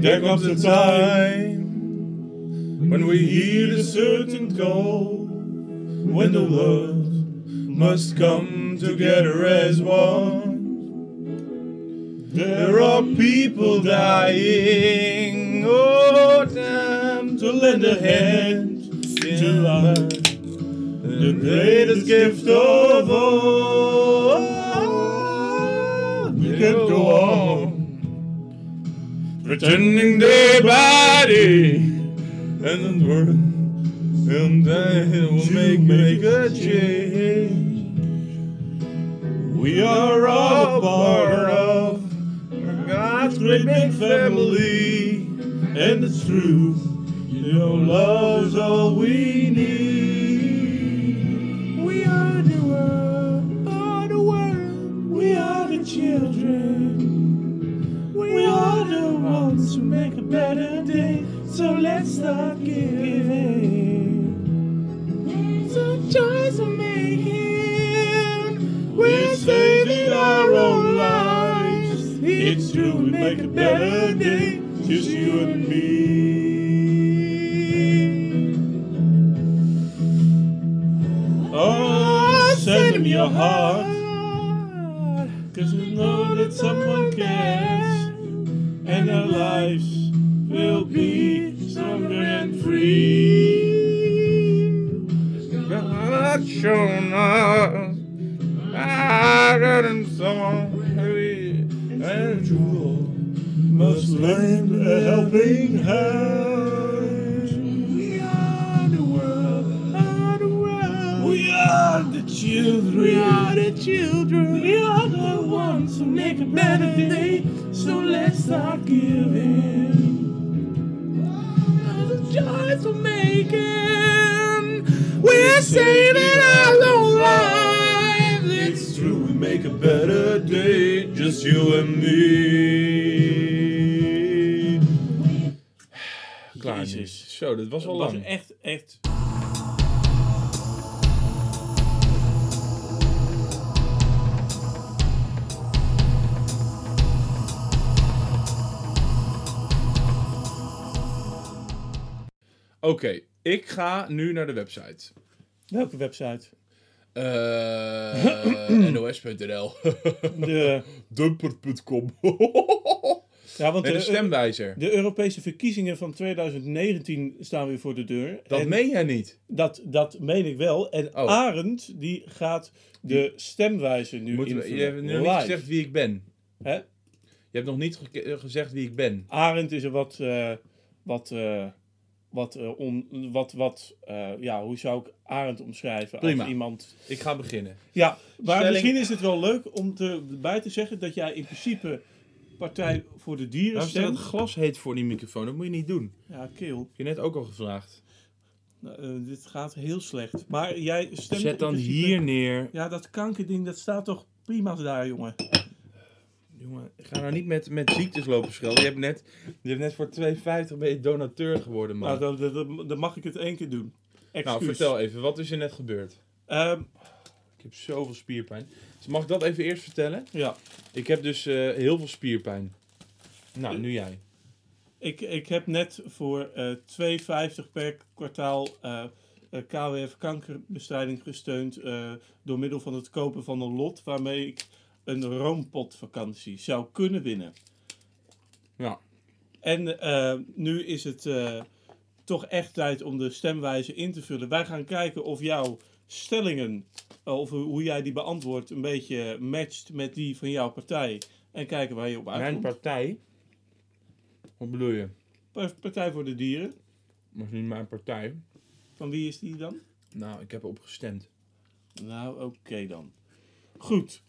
There comes a time when we hear a certain call, when the world must come together as one. There are people dying, oh time to lend a hand to life, the greatest gift of all. Pretending day body and the world and then will make make a change. We are all part of God's great big family, and it's true. Your love's all we So let's start giving. So choice we're making. We're saving our own lives. It's true, we make a better day. Just you and me. Oh, oh send him your heart. Cause you know that someone free. God shown us. I got song heavy and true. Must lend a helping hand. We are the world, are the world. We are the children. We are the children. We are the ones who make a better day. So let's start giving. Choice we're making. We're saving our own lives. It's true, we make a better day. Just you and me. Klaar. Jezus. Zo, dat was wel Dat was lang. echt, echt... Oké, ik ga nu naar de website. Welke website? Eh nos.nl De, Dumper.com ja, want de, stemwijzer. de Europese verkiezingen van 2019 staan weer voor de deur. Dat En meen jij niet. dat, dat meen ik wel. En Oh. Arend, die gaat de stemwijzer nu Moeten we, invullen. je hebt nog niet gezegd wie ik ben. Hè? Je hebt nog niet ge- eh, gezegd wie ik ben. Arend is er wat, eh, wat, wat, eh, on, wat, wat eh, ja, hoe zou ik Arend omschrijven? Prima. Als iemand... Ik ga beginnen. Ja, maar Stelling- misschien is het wel leuk om te, bij te zeggen dat jij in principe Partij voor de Dieren Waarom staat het stemt. glas heet voor die microfoon? Dat moet je niet doen. Ja, keel. Heb je net ook al gevraagd. Nou, eh, dit gaat heel slecht. Maar jij stemt Zet dan principe- hier neer. Ja, dat kankerding, dat staat toch prima daar, jongen. Jongen, ga nou niet met, met ziektes lopen schelden. Je hebt net, je hebt net voor 2,50 ben je donateur geworden, man. Nou, dan, dan, dan mag ik het één keer doen. Excuus. nou, vertel even. Wat is er net gebeurd? Ehm, Ik heb zoveel spierpijn. Dus mag ik dat even eerst vertellen? ja, Ik heb dus eh, heel veel spierpijn. Nou, nu jij. ik, ik heb net voor eh 2,50 per kwartaal eh, KWF kankerbestrijding gesteund door middel van het kopen van een lot waarmee ik een roompotvakantie zou kunnen winnen. Ja. En eh, nu is het eh, toch echt tijd om de stemwijze in te vullen. Wij gaan kijken of jouw stellingen, eh, of hoe jij die beantwoordt, een beetje matcht met die van jouw partij. En kijken waar je op Mijn uitkomt. partij? Wat bedoel je? Pa- Partij voor de Dieren. Dat is niet mijn partij. Van wie is die dan? Nou, ik heb erop gestemd. Nou, oké dan. Goed.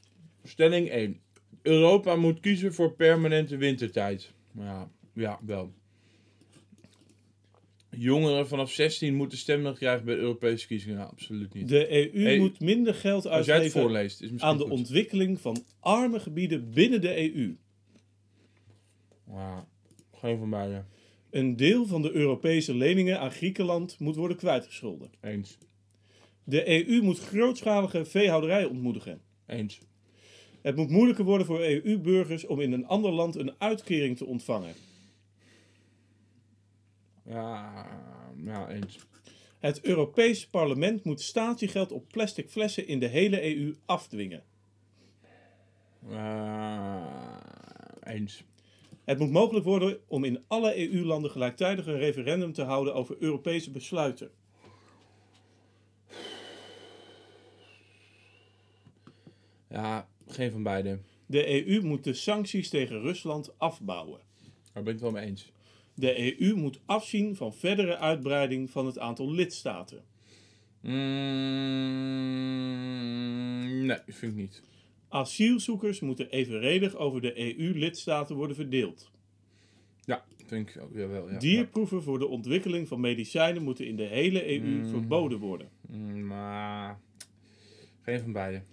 Stelling 1. Europa moet kiezen voor permanente wintertijd. Ja, ja, wel. Jongeren vanaf 16 moeten stemrecht krijgen bij de Europese verkiezingen. Absoluut niet. De EU Hey, moet minder geld uitgeven voorleest, aan de goed. ontwikkeling van arme gebieden binnen de EU. Ja, geen van beide. Een deel van de Europese leningen aan Griekenland moet worden kwijtgescholden. Eens. De EU moet grootschalige veehouderij ontmoedigen. Eens. Het moet moeilijker worden voor EU-burgers om in een ander land een uitkering te ontvangen. Ja, ja, eens. Het Europees Parlement moet statiegeld op plastic flessen in de hele EU afdwingen. Eh, eens. Het moet mogelijk worden om in alle EU-landen gelijktijdig een referendum te houden over Europese besluiten. Ja, geen van beide. De EU moet de sancties tegen Rusland afbouwen. Daar ben ik het wel mee eens. De EU moet afzien van verdere uitbreiding van het aantal lidstaten. Mm, nee, vind ik niet. Asielzoekers moeten evenredig over de EU-lidstaten worden verdeeld. Ja, vind ik ook wel. Ja. Dierproeven voor de ontwikkeling van medicijnen moeten in de hele EU Mm. verboden worden. Mm, maar geen van beide.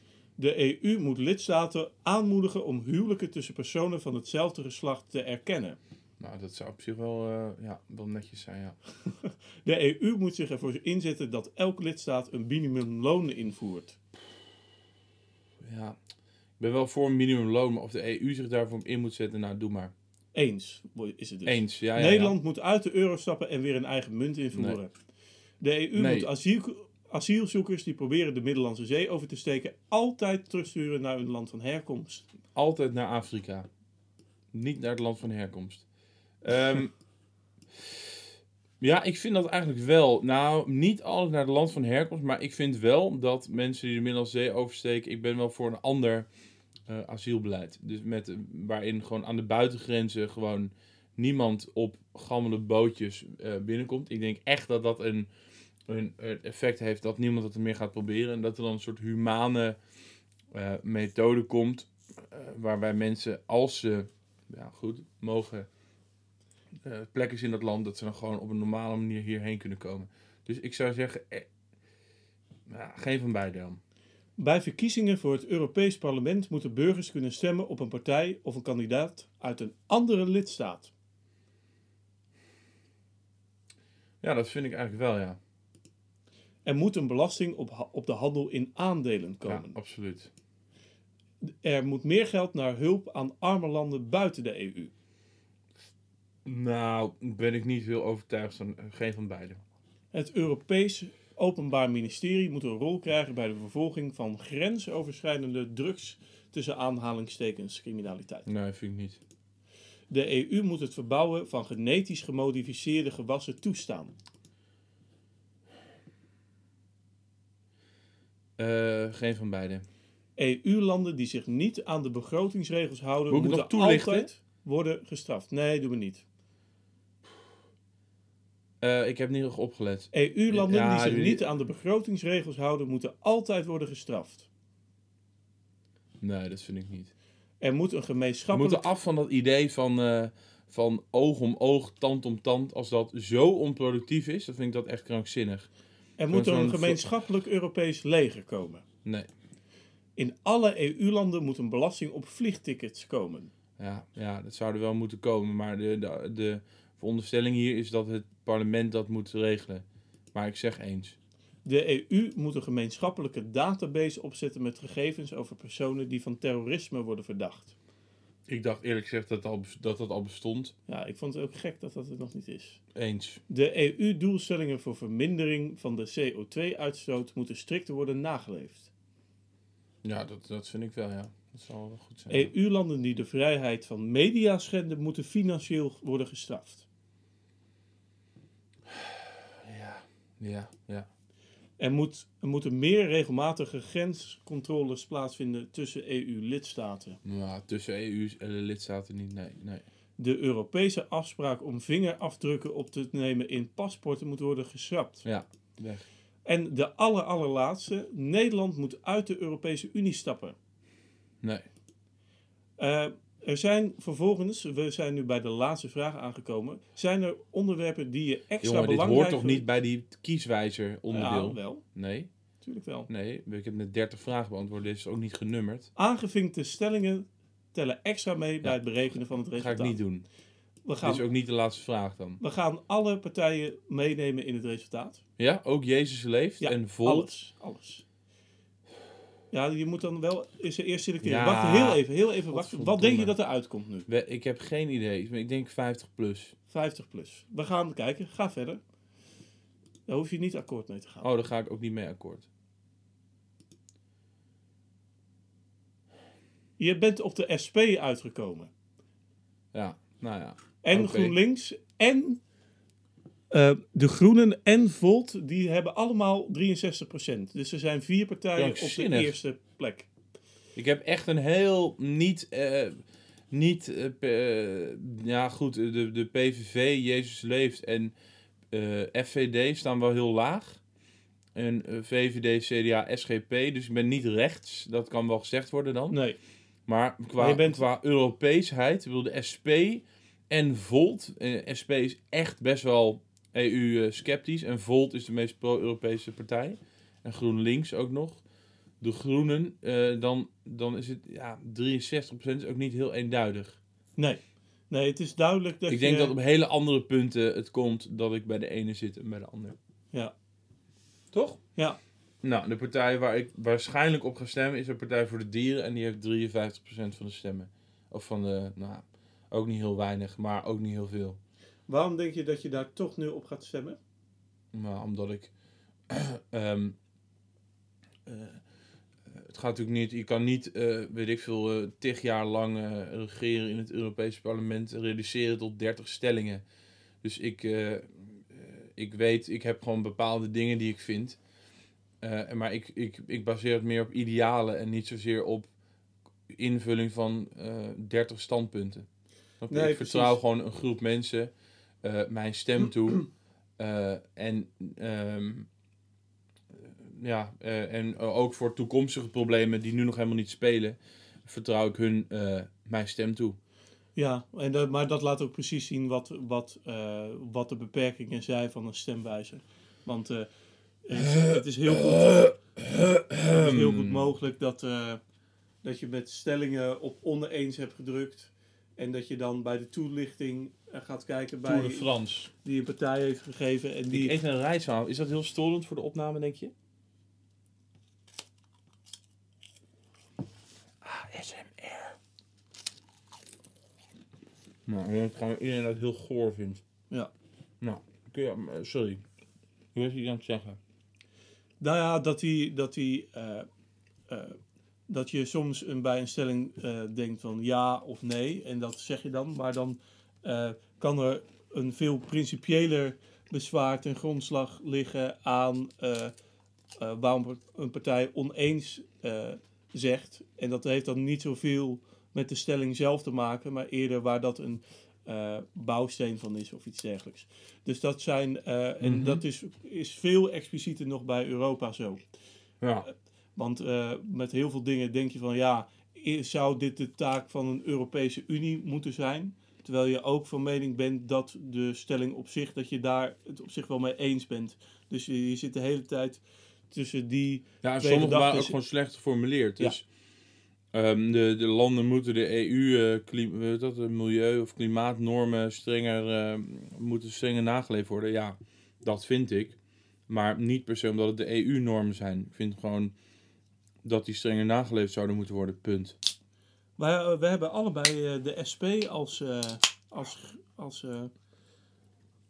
De EU moet lidstaten aanmoedigen om huwelijken tussen personen van hetzelfde geslacht te erkennen. Nou, dat zou op zich wel, eh, ja, wel netjes zijn, ja. De EU moet zich ervoor inzetten dat elke lidstaat een minimumloon invoert. ja. Ik ben wel voor een minimumloon, maar of de EU zich daarvoor in moet zetten, nou, doe maar. Eens is het dus. Eens, ja, ja, Nederland moet uit de euro stappen en weer een eigen munt invoeren. De EU Nee. moet asiel, asielzoekers die proberen de Middellandse Zee over te steken altijd terugsturen naar hun land van herkomst. Altijd naar Afrika. Niet naar het land van herkomst. Ehm, ja, ik vind dat eigenlijk wel. Nou, niet altijd naar het land van herkomst, maar ik vind wel dat mensen die de Middellandse Zee oversteken, ik ben wel voor een ander eh, asielbeleid. Dus met, waarin gewoon aan de buitengrenzen gewoon niemand op gammele bootjes eh, binnenkomt. Ik denk echt dat dat een, een, een effect heeft dat niemand het er meer gaat proberen. En dat er dan een soort humane eh, methode komt. eh, waarbij mensen, als ze ja, goed, mogen eh, plek is in dat land, dat ze dan gewoon op een normale manier hierheen kunnen komen. Dus ik zou zeggen, eh, geen van beide dan. Bij verkiezingen voor het Europees Parlement moeten burgers kunnen stemmen op een partij of een kandidaat uit een andere lidstaat. Ja, dat vind ik eigenlijk wel, ja. Er moet een belasting op, op de handel in aandelen Ja, komen. absoluut. Er moet meer geld naar hulp aan arme landen buiten de EU. Nou, ben ik niet heel overtuigd van eh, geen van beide. Het Europees Openbaar Ministerie moet een rol krijgen bij de vervolging van grensoverschrijdende drugs tussen aanhalingstekens criminaliteit. Nee, vind ik niet. De EU moet het verbouwen van genetisch gemodificeerde gewassen toestaan. Eh, geen van beide. EU-landen die zich niet aan de begrotingsregels houden, Moet moeten altijd worden gestraft. Nee, doen we niet. Eh, ik heb niet nog opgelet. EU-landen Ja, die zich niet aan de begrotingsregels houden, moeten altijd worden gestraft. Nee, dat vind ik niet. Er moet een We gemeenschappelijk... moeten af van dat idee van, eh, van oog om oog, tand om tand. Als dat zo onproductief is, dan vind ik dat echt krankzinnig. Er moet een gemeenschappelijk Europees leger komen. Nee. In alle EU-landen moet een belasting op vliegtickets komen. Ja, ja, dat zou er wel moeten komen. Maar de, de, de veronderstelling hier is dat het parlement dat moet regelen. Maar ik zeg eens. De EU moet een gemeenschappelijke database opzetten met gegevens over personen die van terrorisme worden verdacht. Ik dacht eerlijk gezegd dat, al, dat dat al bestond. Ja, ik vond het ook gek dat dat er nog niet is. Eens. De EU-doelstellingen voor vermindering van de CO2-uitstoot moeten strikter worden nageleefd. Ja, dat, dat vind ik wel, ja. Dat zal wel goed zijn. EU-landen die de vrijheid van media schenden, moeten financieel worden gestraft. Ja, ja, ja. Er, moet, er moeten meer regelmatige grenscontroles plaatsvinden tussen EU-lidstaten. Nou, tussen EU en de lidstaten niet, nee. nee. De Europese afspraak om vingerafdrukken op te nemen in paspoorten moet worden geschrapt. Ja, weg. En de aller, allerlaatste, Nederland moet uit de Europese Unie stappen. Nee. Eh, er zijn vervolgens, we zijn nu bij de laatste vraag aangekomen, zijn er onderwerpen die je extra Jongen, dit belangrijk hoort toch niet bij die kieswijzer onderdeel? Ja, wel, Nee, natuurlijk wel. nee. Ik heb net 30 vragen beantwoord. Dit is ook niet genummerd. Aangevinkte stellingen tellen extra mee bij het berekenen van het Dat ga resultaat. ik niet doen. We Dit gaan, is ook niet de laatste vraag dan. we gaan alle partijen meenemen in het resultaat. Ja, ook Jezus leeft Ja, en vol. alles, alles. Ja, je moet dan wel eens eerst selecteren. Ja. Wacht heel even, heel even wachten. Wat denk je dat er uitkomt nu? We- Ik heb geen idee. Ik denk 50 plus. 50 plus. We gaan kijken. Ga verder. Daar hoef je niet akkoord mee te gaan. Oh, daar ga ik ook niet mee akkoord. Je bent op de SP uitgekomen. Ja, nou ja. En Oké. GroenLinks en eh, de Groenen en Volt, die hebben allemaal 63%. Dus er zijn vier partijen op de eerste plek. Ik heb echt een heel niet. eh, niet eh, ja, goed. De, de PVV, Jezus leeft en FVD staan wel heel laag. En VVD, CDA, SGP. Dus ik ben niet rechts. Dat kan wel gezegd worden dan. Nee, Maar qua, Maar je bent- qua Europeesheid, bedoel de SP en Volt. eh, SP is echt best wel EU-sceptisch. En Volt is de meest pro-Europese partij. En GroenLinks ook nog. De Groenen, eh, dan, dan is het ja, 63% is ook niet heel eenduidig. nee. Nee, het is duidelijk dat ik denk je... dat op hele andere punten het komt dat ik bij de ene zit en bij de ander. Ja. Toch? Ja. Nou, de partij waar ik waarschijnlijk op ga stemmen is de Partij voor de Dieren. En die heeft 53% van de stemmen. Of van de, nou, ook niet heel weinig, maar ook niet heel veel. Waarom denk je dat je daar toch nu op gaat stemmen? Maar omdat ik. ehm, eh, het gaat natuurlijk niet. Je kan niet, eh, weet ik veel, eh tig jaar lang eh, regeren in het Europese parlement. en Reduceren tot 30 stellingen. Dus ik, eh, eh, ik weet, ik heb gewoon bepaalde dingen die ik vind. Eh, maar ik, ik, ik baseer het meer op idealen en niet zozeer op invulling van eh 30 standpunten. Nee, ik vertrouw gewoon een groep mensen eh, mijn stem toe. Eh, en ehm, ja, eh, en ook voor toekomstige problemen die nu nog helemaal niet spelen, vertrouw ik hun mijn stem toe. Ja, en maar dat laat ook precies zien wat, wat, wat de beperkingen zijn van een stemwijzer. Want het, is, het is heel goed, het is heel goed mogelijk dat, dat je met stellingen op oneens hebt gedrukt. En dat je dan bij de toelichting gaat kijken Tour bij de France. die een partij heeft gegeven. En Ik die, eet een rijstzaal. Is dat heel storend voor de opname, denk je? ASMR. Nou, ik denk dat iedereen dat heel goor vindt. Ja. Nou, kun je, eh, sorry. Hoe is hij aan het zeggen? Nou ja, dat, die, dat, die, eh, eh, dat je soms een, bij een stelling eh, denkt van ja of nee. En dat zeg je dan. Maar dan eh, kan er een veel principiëler bezwaar ten grondslag liggen aan eh, eh, waarom een partij oneens zegt. En dat heeft dan niet zoveel met de stelling zelf te maken, maar eerder waar dat een bouwsteen van is of iets dergelijks. Dus dat zijn, en Mhm. dat is, is veel explicieter nog bij Europa zo. Ja. Want met heel veel dingen denk je van ja, zou dit de taak van een Europese Unie moeten zijn? Terwijl je ook van mening bent dat de stelling op zich, dat je daar het op zich wel mee eens bent. Dus je, je zit de hele tijd tussen die. Ja, sommige waren ook gewoon slecht geformuleerd. Dus ehm, de, de landen moeten de EU, eh, klim, weet dat, de milieu- of klimaatnormen strenger, eh, moeten strenger nageleefd worden. Ja, dat vind ik. Maar niet per se omdat het de EU-normen zijn. Ik vind gewoon dat die strenger nageleefd zouden moeten worden, punt. Wij, eh, we hebben allebei eh, de SP als, eh, als, als, eh,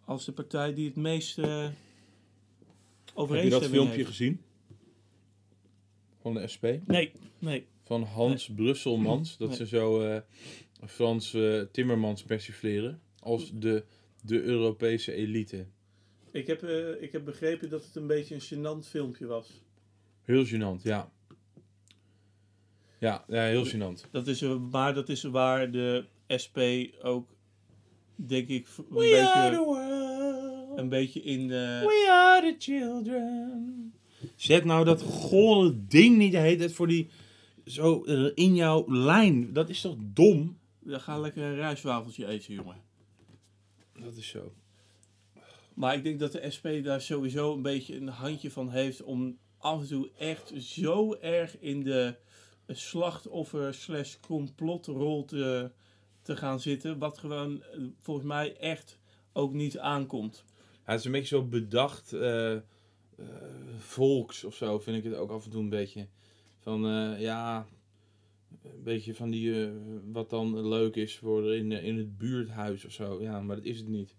als de partij die het meest eh Heb je dat filmpje heeft. gezien? Van de SP? Nee, nee. Van Hans Brusselmans. Dat Nee. ze zo eh, Frans Timmermans persifleren. Als de, de Europese elite. Ik heb, eh, ik heb begrepen dat het een beetje een gênant filmpje was. Heel gênant, ja. Ja, ja heel gênant. Dat is, eh, maar dat is waar de SP ook, denk ik, een, beetje, world. een beetje in de... We are the children. Zet nou dat gore ding niet de hele tijd voor die... Zo eh, in jouw lijn. Dat is toch dom? Ja, ga lekker een rijstwafeltje eten, jongen. Dat is zo. Maar ik denk dat de SP daar sowieso een beetje een handje van heeft om af en toe echt zo erg in de slachtoffer slash complotrol te, te gaan zitten. Wat gewoon eh, volgens mij echt ook niet aankomt. Ja, het is een beetje zo bedacht eh, eh, volks of zo, vind ik het ook af en toe een beetje. Van ja, een beetje van die, wat dan leuk is voor in, in het buurthuis of zo. Ja, maar dat is het niet.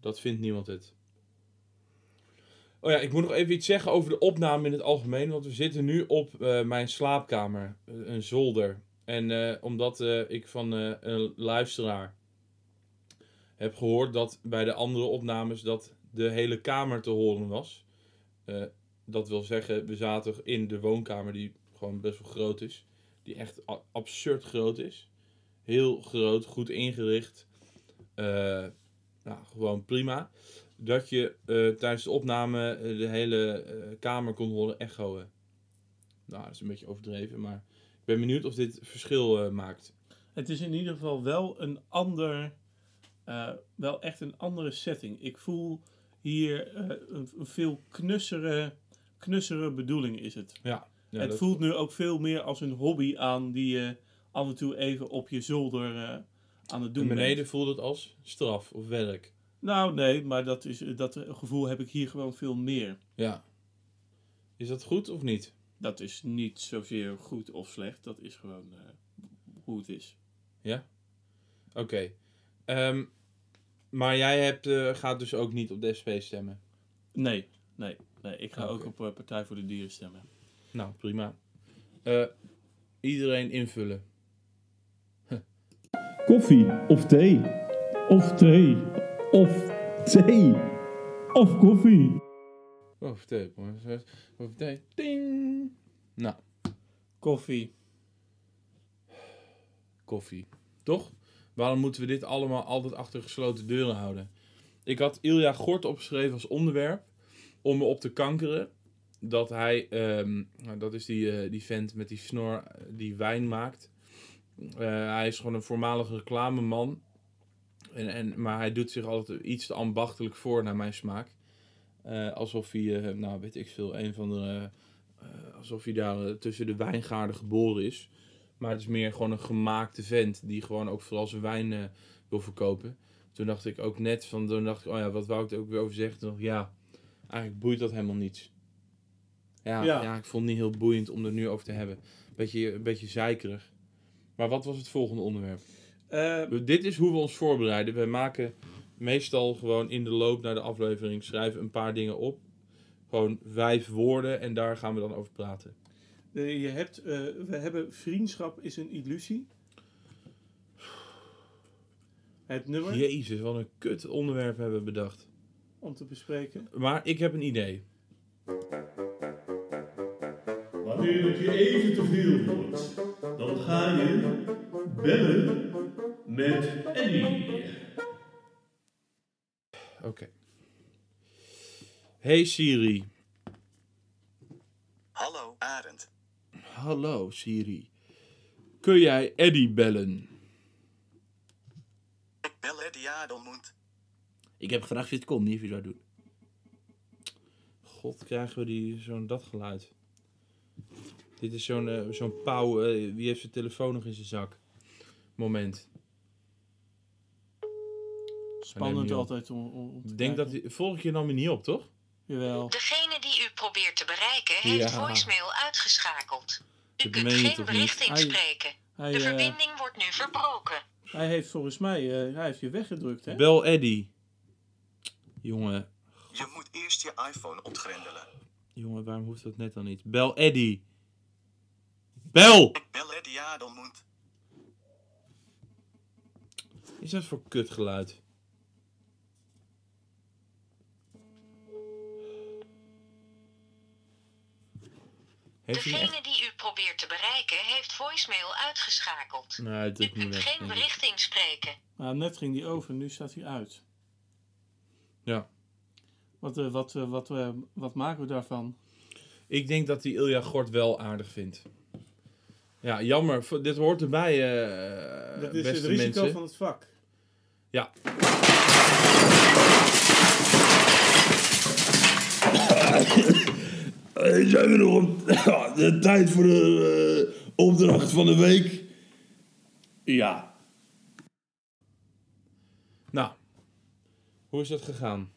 Dat vindt niemand het. Oh ja, ik moet nog even iets zeggen over de opname in het algemeen. Want we zitten nu op eh, mijn slaapkamer, eh, een zolder. En eh, omdat ik van een luisteraar heb gehoord dat bij de andere opnames dat de hele kamer te horen was. Dat wil zeggen, we zaten in de woonkamer die gewoon best wel groot is. Die echt absurd groot is. Heel groot, goed ingericht. Nou, gewoon prima. Dat je eh, tijdens de opname eh, de hele eh, kamer kon horen echoen. Nou, dat is een beetje overdreven, maar ik ben benieuwd of dit verschil maakt. Het is in ieder geval wel een ander, wel echt een andere setting. Ik voel hier een, een veel knussere, knussere bedoeling is het. Ja, het voelt nu ook veel meer als een hobby aan die je af en toe even op je zolder aan het doen En beneden bent. voelt het als straf of werk. Nou nee, maar dat, is, dat gevoel heb ik hier gewoon veel meer. Ja. Is dat goed of niet? Dat is niet zozeer goed of slecht, dat is gewoon eh, hoe het is. Oké. Ehm, maar jij hebt, eh, gaat dus ook niet op de SP stemmen. Nee, nee, nee. Ik ga ook op eh, Partij voor de Dieren stemmen. Nou, prima. Eh, iedereen invullen. Koffie of thee? Of thee? Of thee? Of koffie? Oh, vertel. Oh, vertel. Ding. Nou, Koffie. koffie. Toch? Waarom moeten we dit allemaal altijd achter gesloten deuren houden? Ik had Ilja Gort opgeschreven als onderwerp om me op te kankeren. Dat hij, ehm, nou, dat is die, eh, die vent met die snor eh, die wijn maakt. Eh, hij is gewoon een voormalige reclameman. En, en, maar hij doet zich altijd iets te ambachtelijk voor naar mijn smaak. Eh, alsof hij, eh, nou weet ik veel, een van de. eh, alsof hij daar tussen de wijngaarden geboren is. Maar het is meer gewoon een gemaakte vent die gewoon ook vooral zijn wijn wil verkopen. Toen dacht ik ook net van, toen dacht ik, oh ja, wat wou ik er ook weer over zeggen? Toen dacht ik, ja, eigenlijk boeit dat helemaal niets. Ja, ja. Ja. ik vond het niet heel boeiend om er nu over te hebben. Beetje, een beetje zeikerig. Maar wat was het volgende onderwerp? Eh, Dit is hoe we ons voorbereiden. We maken meestal gewoon in de loop naar de aflevering, schrijven een paar dingen op. Gewoon vijf woorden en daar gaan we dan over praten. eh, je hebt, eh, we hebben vriendschap is een illusie. Het nummer Jezus, wat een kut onderwerp hebben we bedacht. om te bespreken. Maar ik heb een idee. Wanneer het je even te veel wordt, dan ga je bellen met Eddie. Oké. Hey Siri. Hallo Arend. Hallo Siri. Kun jij Eddie bellen? Ik bel Eddie Adelmoed. Ik heb gevraagd of je het kon, niet of je zou doen. God, krijgen we die, zo'n dat geluid. Dit is zo'n eh, zo'n pauw. eh, wie heeft zijn telefoon nog in zijn zak? Moment. Spannend altijd om, om, te Ik denk dat die, volgende keer nam je niet op, toch? Jawel. Degene die u probeert te bereiken heeft Ja. voicemail uitgeschakeld. U Dat kunt geen bericht? Hij- inspreken. Hij, De eh, verbinding wordt nu verbroken. hij heeft volgens mij eh, hij heeft je weggedrukt, hè? Bel Eddie. Jongen, Je moet eerst je iPhone ontgrendelen. jongen, waarom hoeft dat net dan niet? Bel Eddie. Bel! Ik bel Eddie Adelmoed. Is dat voor kutgeluid? Heeft echt? Degene die u probeert te bereiken heeft voicemail uitgeschakeld. Nee, U kunt geen denk ik. bericht inspreken. Nou, net ging die over, nu staat hij uit. Ja. Wat, eh, wat, eh, wat, eh, wat maken we daarvan? Ik denk dat hij Ilja Gort wel aardig vindt. Ja, jammer. Dit hoort erbij, eh Dat is het risico mensen. van het vak. Ja. Hey, zijn we nog op de tijd voor de eh, opdracht van de week? Ja. Nou, hoe is dat gegaan?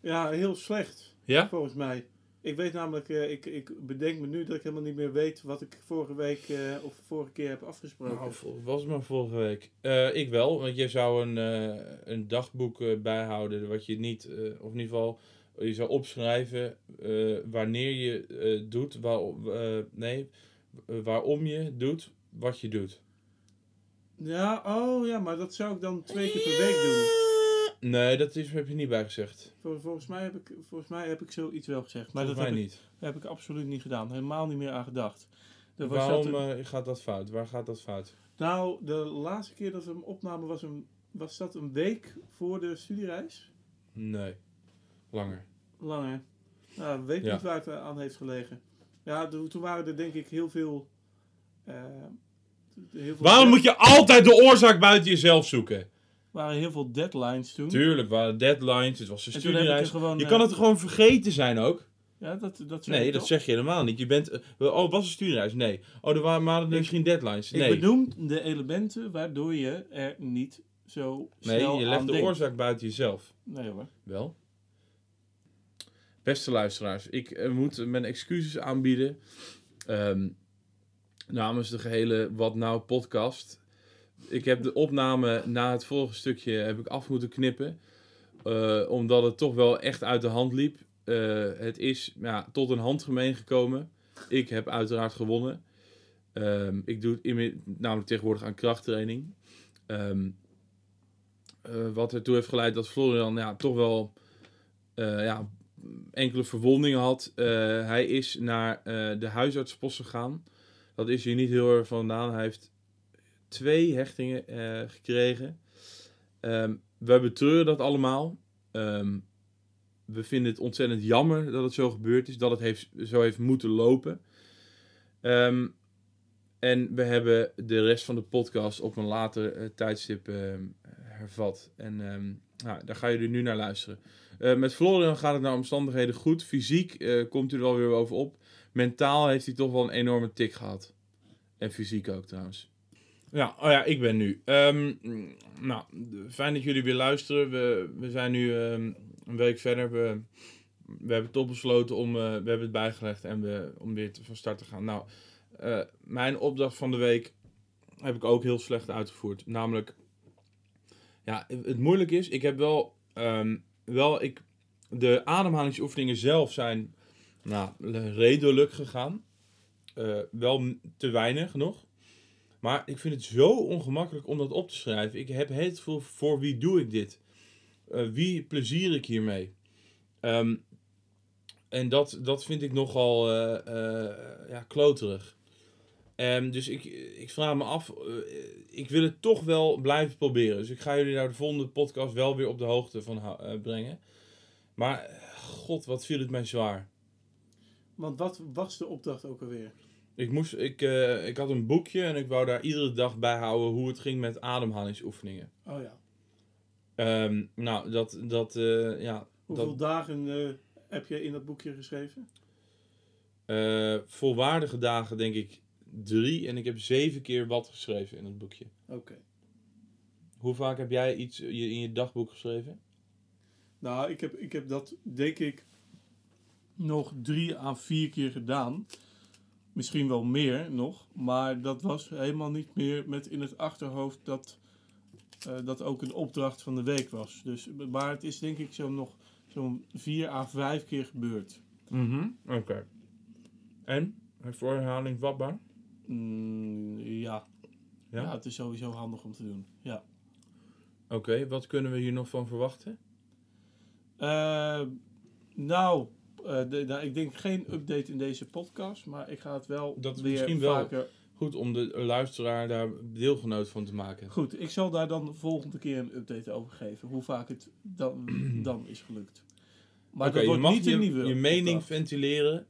Ja, heel slecht, Ja? volgens mij. Ik weet namelijk, eh, ik, ik bedenk me nu dat ik helemaal niet meer weet wat ik vorige week eh, of vorige keer heb afgesproken. Nou, was het maar vorige week. Eh, ik wel, want je zou een, eh, een dagboek eh, bijhouden wat je niet, eh, of in ieder geval, je zou opschrijven eh, wanneer je eh, doet, waar, eh, nee, waarom je doet wat je doet. Ja, oh ja, maar dat zou ik dan twee keer per week doen. Nee, dat is, heb je niet bijgezegd. Vol- volgens, mij heb ik, volgens mij heb ik zoiets wel gezegd. Maar Volgens dat mij heb, niet. Ik, heb ik absoluut niet gedaan. Helemaal niet meer aan gedacht. Er was Waarom dat een- gaat dat fout? Waar gaat dat fout? nou, de laatste keer dat we hem opnamen was, een, was dat een week voor de studiereis. Nee, langer. Langer. Nou, ik weet Ja. niet waar het aan heeft gelegen. Ja, toen waren er denk ik heel veel... eh, heel veel Waarom moet je altijd de oorzaak buiten jezelf zoeken? waren heel veel deadlines toen. Tuurlijk, waren deadlines, het was een ik er studiereis. gewoon... Je eh, kan het gewoon vergeten zijn ook. Ja, dat, dat Nee, ik dat toch? zeg je helemaal niet. Je bent, eh, oh, was een studiereis? Nee. Oh, er waren maar misschien deadlines? Ik Nee. benoem de elementen waardoor je er niet zo Nee, snel je aan legt de denkt. oorzaak buiten jezelf. Nee hoor. Wel. Beste luisteraars, ik eh, moet mijn excuses aanbieden. ehm, namens de gehele Wat Nou podcast. Ik heb de opname na het vorige stukje heb ik af moeten knippen. eh, omdat het toch wel echt uit de hand liep. Eh, het is ja, tot een handgemeen gekomen. Ik heb uiteraard gewonnen. Ehm, ik doe het namelijk tegenwoordig aan krachttraining. Ehm, eh, wat ertoe heeft geleid dat Florian ja, toch wel ja, enkele verwondingen had. Eh, hij is naar eh, de huisartspost gegaan. Dat is hier niet heel erg vandaan. Hij heeft twee hechtingen eh, gekregen. Ehm, we betreuren dat allemaal. Ehm, we vinden het ontzettend jammer dat het zo gebeurd is. Dat het heeft, zo heeft moeten lopen. Ehm, en we hebben de rest van de podcast op een later tijdstip hervat. En ehm, nou, daar gaan jullie nu naar luisteren. Eh, met Florian gaat het naar omstandigheden goed. Fysiek eh, komt hij er wel weer bovenop. Mentaal heeft hij toch wel een enorme tik gehad. En fysiek ook trouwens. Ja, oh ja, ik ben nu. Ehm, nou, fijn dat jullie weer luisteren. We, we zijn nu ehm, een week verder. We, we hebben toch besloten om, eh, we hebben het bijgelegd en we, om weer te, van start te gaan. Nou, mijn opdracht van de week heb ik ook heel slecht uitgevoerd. Namelijk, ja, het moeilijk is, ik heb wel, ehm, wel ik, de ademhalingsoefeningen zelf zijn nou, redelijk gegaan. Eh, wel te weinig nog. Maar ik vind het zo ongemakkelijk om dat op te schrijven. Ik heb het voor, voor wie doe ik dit? Eh, wie plezier ik hiermee? Ehm, en dat, dat vind ik nogal eh, ja, kloterig. Ehm, dus ik, ik vraag me af, eh, ik wil het toch wel blijven proberen. Dus ik ga jullie naar de volgende podcast wel weer op de hoogte van eh, brengen. Maar, god, wat viel het mij zwaar. Want wat was de opdracht ook alweer? Ik, moest, ik, eh, ik had een boekje en ik wou daar iedere dag bij houden hoe het ging met ademhalingsoefeningen. Oh ja. Ehm, nou, dat, dat, ja, Hoeveel dat, dagen heb je in dat boekje geschreven? volwaardige dagen denk ik drie en ik heb zeven keer wat geschreven in het boekje. Oké. Hoe vaak heb jij iets je- in je dagboek geschreven? Nou, ik heb, ik heb dat denk ik nog drie à vier keer gedaan. Misschien wel meer nog. Maar dat was helemaal niet meer met in het achterhoofd dat eh, dat ook een opdracht van de week was. Dus, maar het is denk ik zo nog zo'n vier à vijf keer gebeurd. Mhm, oké. En? Voor herhaling vatbaar? Mm, ja. Ja? ja. het is sowieso handig om te doen. Ja. Oké, wat kunnen we hier nog van verwachten? Eh, nou, eh, de- nou, ik denk geen update in deze podcast, maar ik ga het wel Dat weer misschien wel- vaker... Goed om de luisteraar daar deelgenoot van te maken. Goed, ik zal daar dan de volgende keer een update over geven, hoe vaak het dan, dan is gelukt. Maar Oké, dat je wordt mag niet je, je mening podcast. ventileren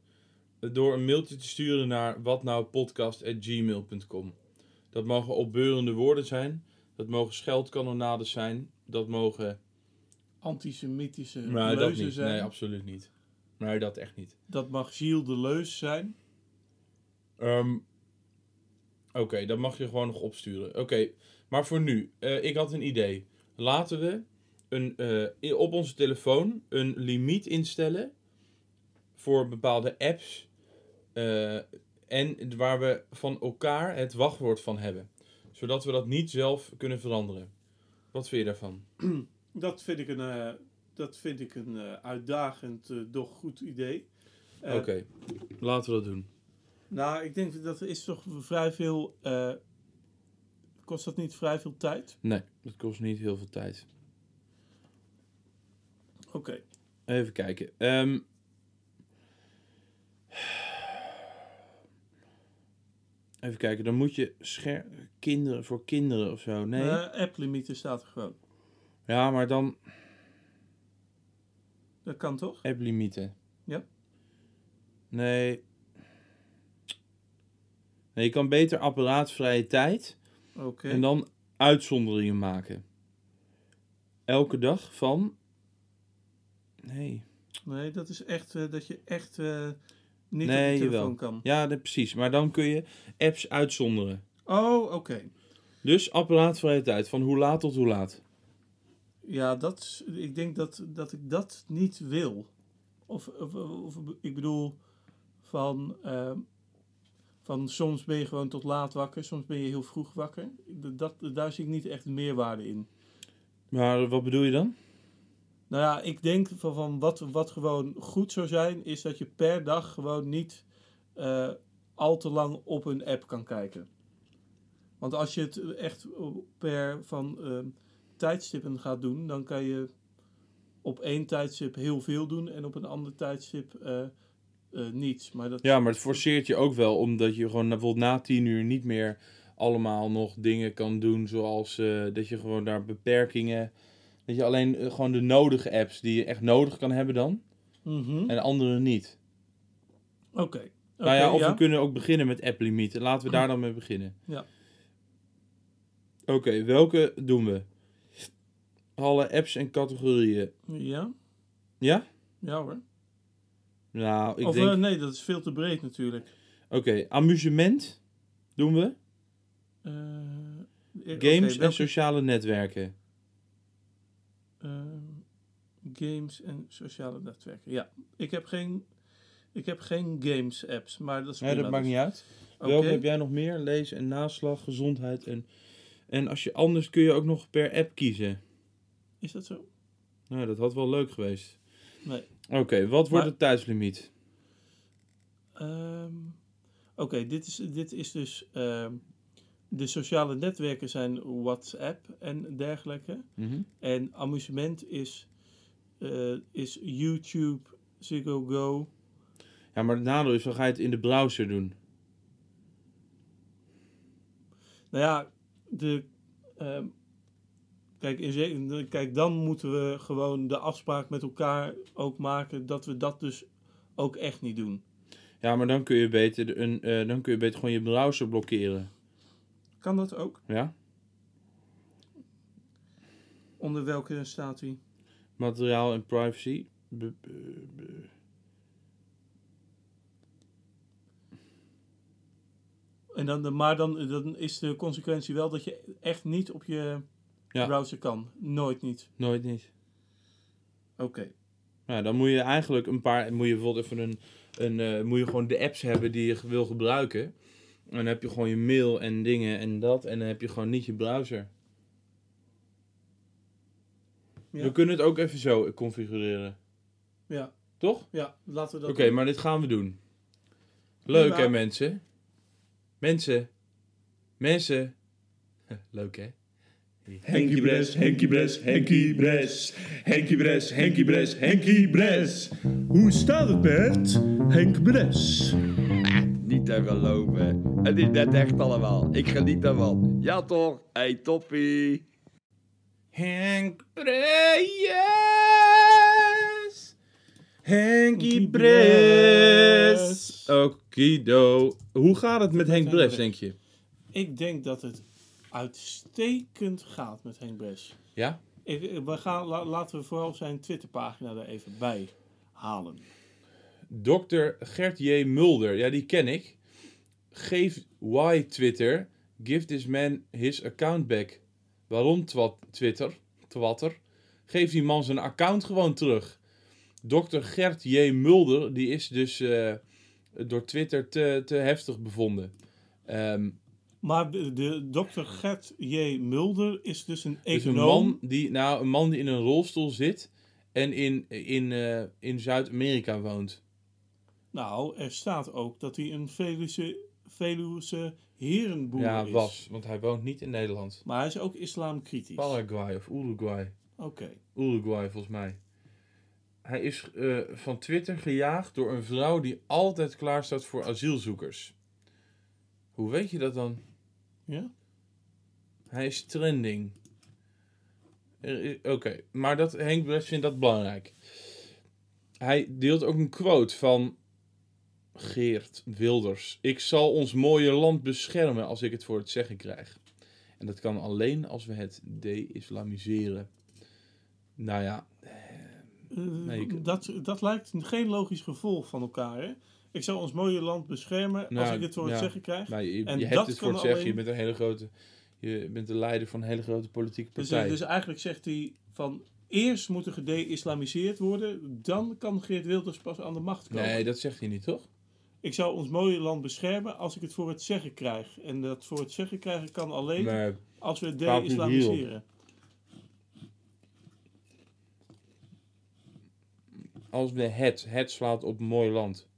door een mailtje te sturen naar watnoupodcast.gmail.com. Dat mogen opbeurende woorden zijn, dat mogen scheldkanonades zijn, dat mogen... Antisemitische Nee, dat leuzen niet. zijn. Nee, absoluut niet. Nee, dat echt niet. dat mag Gilles de Leus zijn. Ehm, Oké, dat mag je gewoon nog opsturen. Oké, maar voor nu, eh, ik had een idee. Laten we een, eh, op onze telefoon een limiet instellen voor bepaalde apps. Eh, en waar we van elkaar het wachtwoord van hebben. Zodat we dat niet zelf kunnen veranderen. Wat vind je daarvan? Dat vind ik een, eh, dat vind ik een eh, uitdagend, doch goed idee. Oké, laten we dat doen. Nou, ik denk dat er is toch vrij veel. kost dat niet vrij veel tijd? Nee, dat kost niet heel veel tijd. Oké. Even kijken. Ehm, even kijken, dan moet je scher kinderen voor kinderen of zo. Nee. Eh, app-limieten staat er gewoon. Ja, maar dan Dat kan toch? app-limieten. Ja. Nee. Nee, je kan beter apparaatvrije tijd Oké. en dan uitzonderingen maken. Elke dag van. Nee. Nee, dat is echt eh, dat je echt eh, niet Nee, op je telefoon jawel. kan. Ja, dat, precies. Maar dan kun je apps uitzonderen. Oh, oké. Dus apparaatvrije tijd. Van hoe laat tot hoe laat? Ja, dat, is- ik denk dat, dat ik dat niet wil. Of, of, of ik bedoel, van, ehm, van soms ben je gewoon tot laat wakker, soms ben je heel vroeg wakker. Dat, daar zie ik niet echt meerwaarde in. Maar wat bedoel je dan? Nou ja, ik denk van, van wat, wat gewoon goed zou zijn, is dat je per dag gewoon niet eh, al te lang op een app kan kijken. Want als je het echt per van ehm, tijdstippen gaat doen, dan kan je op één tijdstip heel veel doen en op een ander tijdstip eh, eh, niets. Maar dat, Ja, maar het forceert je ook wel, omdat je gewoon bijvoorbeeld na tien uur niet meer allemaal nog dingen kan doen, zoals dat je gewoon daar beperkingen, dat je alleen eh, gewoon de nodige apps die je echt nodig kan hebben dan, Mhm. en andere niet. Oké. nou ja, of we kunnen ook beginnen met app-limieten. Laten we daar dan mee beginnen. Ja. Oké, welke doen we? Alle apps en categorieën. Ja, Ja? ja hoor. Nou, ik of denk... eh, nee, dat is veel te breed natuurlijk. Oké, amusement doen we. Eh, Games en sociale netwerken. Ehm, games en sociale netwerken. Ja, ik heb geen, ik heb geen games apps, maar dat is Nee, dat maakt dus. niet uit. Oké. Welke heb jij nog meer? Lezen en naslag, gezondheid en... En als je anders kun je ook nog per app kiezen. Is dat zo? Nou, dat had wel leuk geweest. Nee. Oké, wat wordt Maar- het tijdslimiet? Ehm, Oké, dit, is, dit is dus. ehm, de sociale netwerken zijn WhatsApp en dergelijke. Mhm. En amusement is, eh, is YouTube, Ziggo Go. Ja, maar het nadeel is, dan ga je het in de browser doen. Nou ja, de, ehm, kijk, in kijk, dan moeten we gewoon de afspraak met elkaar ook maken dat we dat dus ook echt niet doen. Ja, maar dan kun je beter, een, eh, dan kun je beter gewoon je browser blokkeren. Kan dat ook? Ja? Onder welke staat die? Materiaal en privacy. En dan, de- maar dan, dan is de consequentie wel dat je echt niet op je Ja. browser kan. Nooit niet. Nooit niet. Oké. Nou, dan moet je eigenlijk een paar, moet je bijvoorbeeld even een, een eh, moet je gewoon de apps hebben die je wil gebruiken. En dan heb je gewoon je mail en dingen en dat. En dan heb je gewoon niet je browser. Ja. We kunnen het ook even zo configureren. Ja, Toch? ja, laten we Oké, dat doen. maar dit gaan we doen. Leuk Prima. hè mensen? Mensen. Mensen. Leuk hè? Henkie Bres, Henkie Bres, Henkie Bres. Henkie Bres, Henkie Bres, Henkie Bres. Hoe staat het met Henk Bres? Niet te geloven. Het is net echt allemaal. Ik geniet ervan. Ja toch? Hey toppie. Henk Bres. Henkie Bres. Okido. Hoe gaat het met Henk Bres, denk je? Ik denk dat het uitstekend gaat met Henk Bres. Ja? Ik, ik- we gaan, la- laten we vooral zijn Twitterpagina er even bij halen. Dr. Gert J. Mulder. Ja, die ken ik. Geef why Twitter. Give this man his account back. Waarom twat Twitter? Twatter? Geef die man zijn account gewoon terug. Dr. Gert J. Mulder, die is dus eh, door Twitter te, te heftig bevonden. Ehm, Maar de, dokter Gert J. Mulder is dus een dus een econoom. man, die, nou, een man die in een rolstoel zit en in, in, eh, in Zuid-Amerika woont. Nou, er staat ook dat hij een Veluwse, Veluwse herenboer ja, is. was, want hij woont niet in Nederland. Maar hij is ook islamkritisch. Paraguay of Uruguay. Oké. Uruguay volgens mij. Hij is eh, van Twitter gejaagd door een vrouw die altijd klaar staat voor asielzoekers. Hoe weet je dat dan? Ja? Hij is trending. Oké, maar dat, Henk Bless vindt dat belangrijk. Hij deelt ook een quote van Geert Wilders. Ik zal ons mooie land beschermen als ik het voor het zeggen krijg. En dat kan alleen als we het de-islamiseren. Nou ja, Eh, Nee, ik- dat, dat lijkt geen logisch gevolg van elkaar, hè? Ik zou ons mooie land beschermen als Nou, ik het voor het zeggen krijg. je, En je dat hebt het voor het zeggen. Je bent een hele grote... Je bent de leider van een hele grote politieke Dus, partij. dus eigenlijk zegt hij van eerst moet er gede-islamiseerd worden, dan kan Geert Wilders pas aan de macht komen. nee, dat zegt hij niet, toch? Ik zou ons mooie land beschermen als ik het voor het zeggen krijg. En dat voor het zeggen krijgen kan alleen Nee. als we het de-islamiseren. als we het, het slaat op mooi land.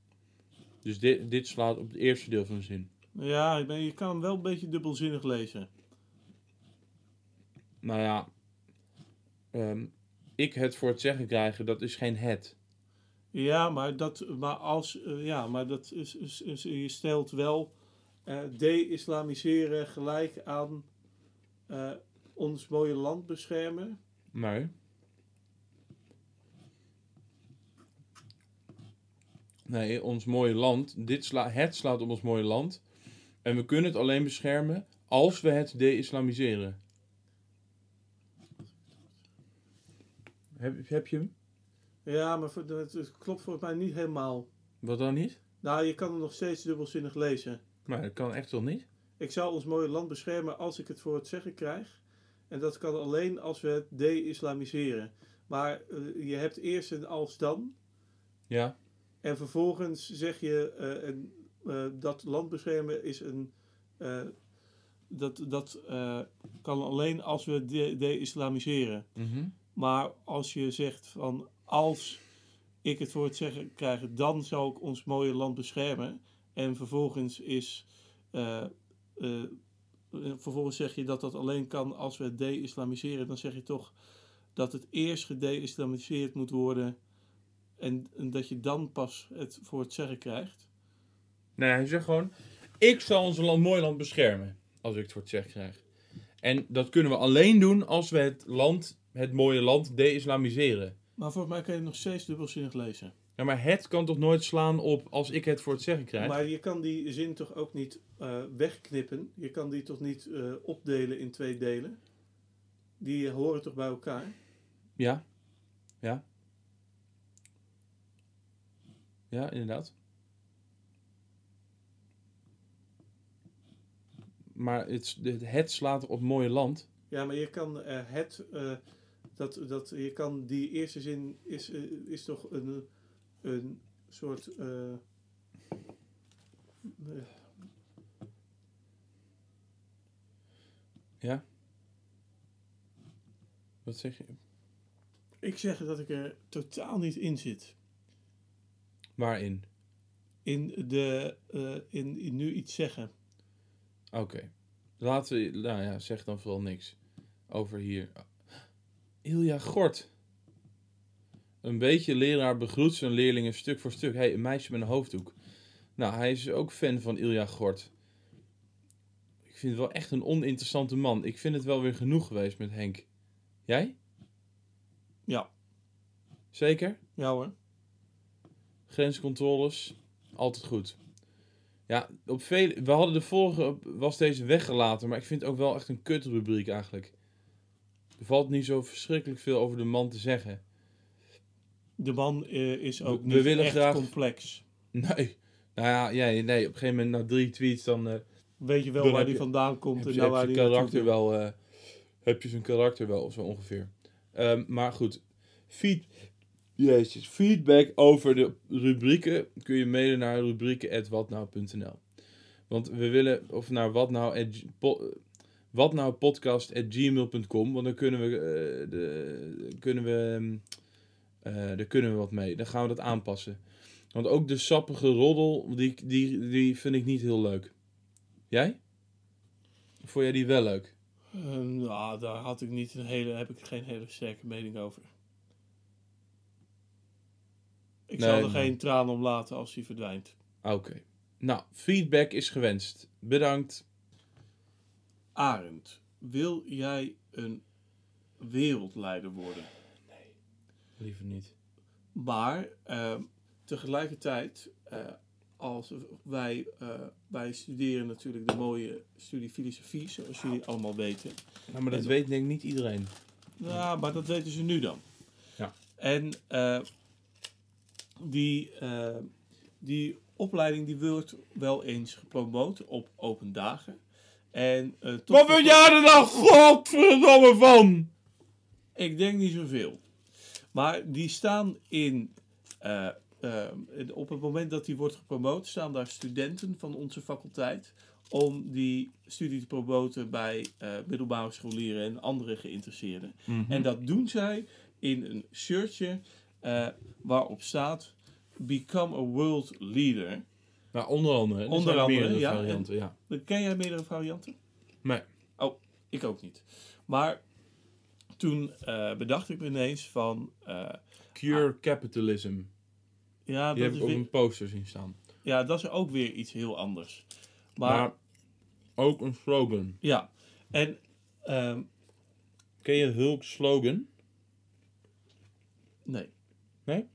Dus dit, dit slaat op het eerste deel van de zin. Ja, ik ben- je kan hem wel een beetje dubbelzinnig lezen. Nou ja, ehm, ik het voor het zeggen krijgen, dat is geen het. Ja, maar dat, maar als, eh, ja, maar dat is, is, je stelt wel eh de-islamiseren gelijk aan eh, ons mooie land beschermen. Nee. Nee, ons mooie land. Dit sla, het slaat op ons mooie land. En we kunnen het alleen beschermen als we het de-islamiseren. Heb, heb je hem? Ja, maar het klopt volgens mij niet helemaal. Wat dan niet? Nou, je kan hem nog steeds dubbelzinnig lezen. Maar dat kan echt toch niet? Ik zou ons mooie land beschermen als ik het voor het zeggen krijg. En dat kan alleen als we het de-islamiseren. Maar eh, je hebt eerst een als dan. Ja. En vervolgens zeg je eh, eh, dat land beschermen is een. dat dat kan alleen als we de- de-islamiseren. Mhm. Maar als je zegt van als ik het voor het zeggen krijg, dan zou ik ons mooie land beschermen. En vervolgens is. eh, eh, vervolgens zeg je dat dat alleen kan als we de-islamiseren. Dan zeg je toch dat het eerst gede-islamiseerd moet worden. En, en dat je dan pas het voor het zeggen krijgt. Nee, hij zegt gewoon: Ik zal ons land, mooi land beschermen. Als ik het voor het zeggen krijg. En dat kunnen we alleen doen als we het land, het mooie land, de-islamiseren. Maar volgens mij kan je het nog steeds dubbelzinnig lezen. Ja, maar het kan toch nooit slaan op als ik het voor het zeggen krijg? Maar je kan die zin toch ook niet eh, wegknippen? Je kan die toch niet eh, opdelen in twee delen? Die horen toch bij elkaar? Ja. Ja. Ja, inderdaad. Maar het, het, het slaat op mooie land. Ja, maar je kan eh, het, eh, dat, dat, je kan die eerste zin is, eh, is toch een, een soort. eh, eh, Ja. Wat zeg je? ik zeg dat ik er totaal niet in zit. Waarin? In, de, eh, in, in nu iets zeggen. Oké. Laten we, nou ja, zeg dan vooral niks over hier. Ilja Gort. Een beetje leraar begroet zijn leerlingen stuk voor stuk. hey, een meisje met een hoofddoek. Nou, hij is ook fan van Ilja Gort. Ik vind het wel echt een oninteressante man. Ik vind het wel weer genoeg geweest met Henk. Jij? Ja, Zeker? ja hoor. Grenscontroles, altijd goed. Ja, op vele, we hadden de vorige, was deze weggelaten, maar ik vind het ook wel echt een kutrubriek eigenlijk. Er valt niet zo verschrikkelijk veel over de man te zeggen. De man eh, is ook We- niet we echt graag- complex. Nee, nou ja, ja, nee, op een gegeven moment na drie tweets dan eh, Weet je wel Dan waar die je- vandaan komt en nou waar die karakter wel, eh, heb je zijn karakter wel, zo ongeveer. Ehm, maar goed, feed, Jezus. Feedback over de rubrieken kun je mailen naar rubrieken.watnou.nl. Want we willen, of naar watnou, at, po- watnoupodcast.gmail.com, want dan kunnen we, eh, de, kunnen we, ehm, eh, daar kunnen we wat mee. Dan gaan we dat aanpassen. Want ook de sappige roddel, die, die, die vind ik niet heel leuk. Jij? Of Vond jij die wel leuk? Eh, nou, daar had ik niet een hele, heb ik geen hele sterke mening over. Ik Nee, zal er nee. geen traan om laten als hij verdwijnt. Oké. Nou, feedback is gewenst. Bedankt. Arend, wil jij een wereldleider worden? Liever niet. Maar ehm, tegelijkertijd, eh, als wij, eh, wij studeren natuurlijk de mooie studie filosofie, zoals jullie allemaal weten. Nou, maar dat weet denk ik niet iedereen. Ja, maar dat weten ze nu dan. Ja. En eh, die, eh, die opleiding die wordt wel eens gepromoot op open dagen. En, eh, tot Wat vind jij er nou godverdomme van? Ik denk niet zoveel. Maar die staan in. eh, eh, op het moment dat die wordt gepromoot, staan daar studenten van onze faculteit. om die studie te promoten bij middelbare scholieren en andere geïnteresseerden. En dat doen zij in een shirtje waarop staat: Become a World Leader. Nou, onder andere. Er Onder andere, meerdere ja. varianten, ja. Ken jij meerdere varianten? Nee. Oh, ik ook niet. Maar toen eh, bedacht ik me ineens van. eh, Cure capitalism. ja, Die dat heb is ik op weer- een poster zien staan. Ja, dat is ook weer iets heel anders. Maar, Maar ook een slogan. ja, en ehm, Ken je Hulk slogan? nee. Nee?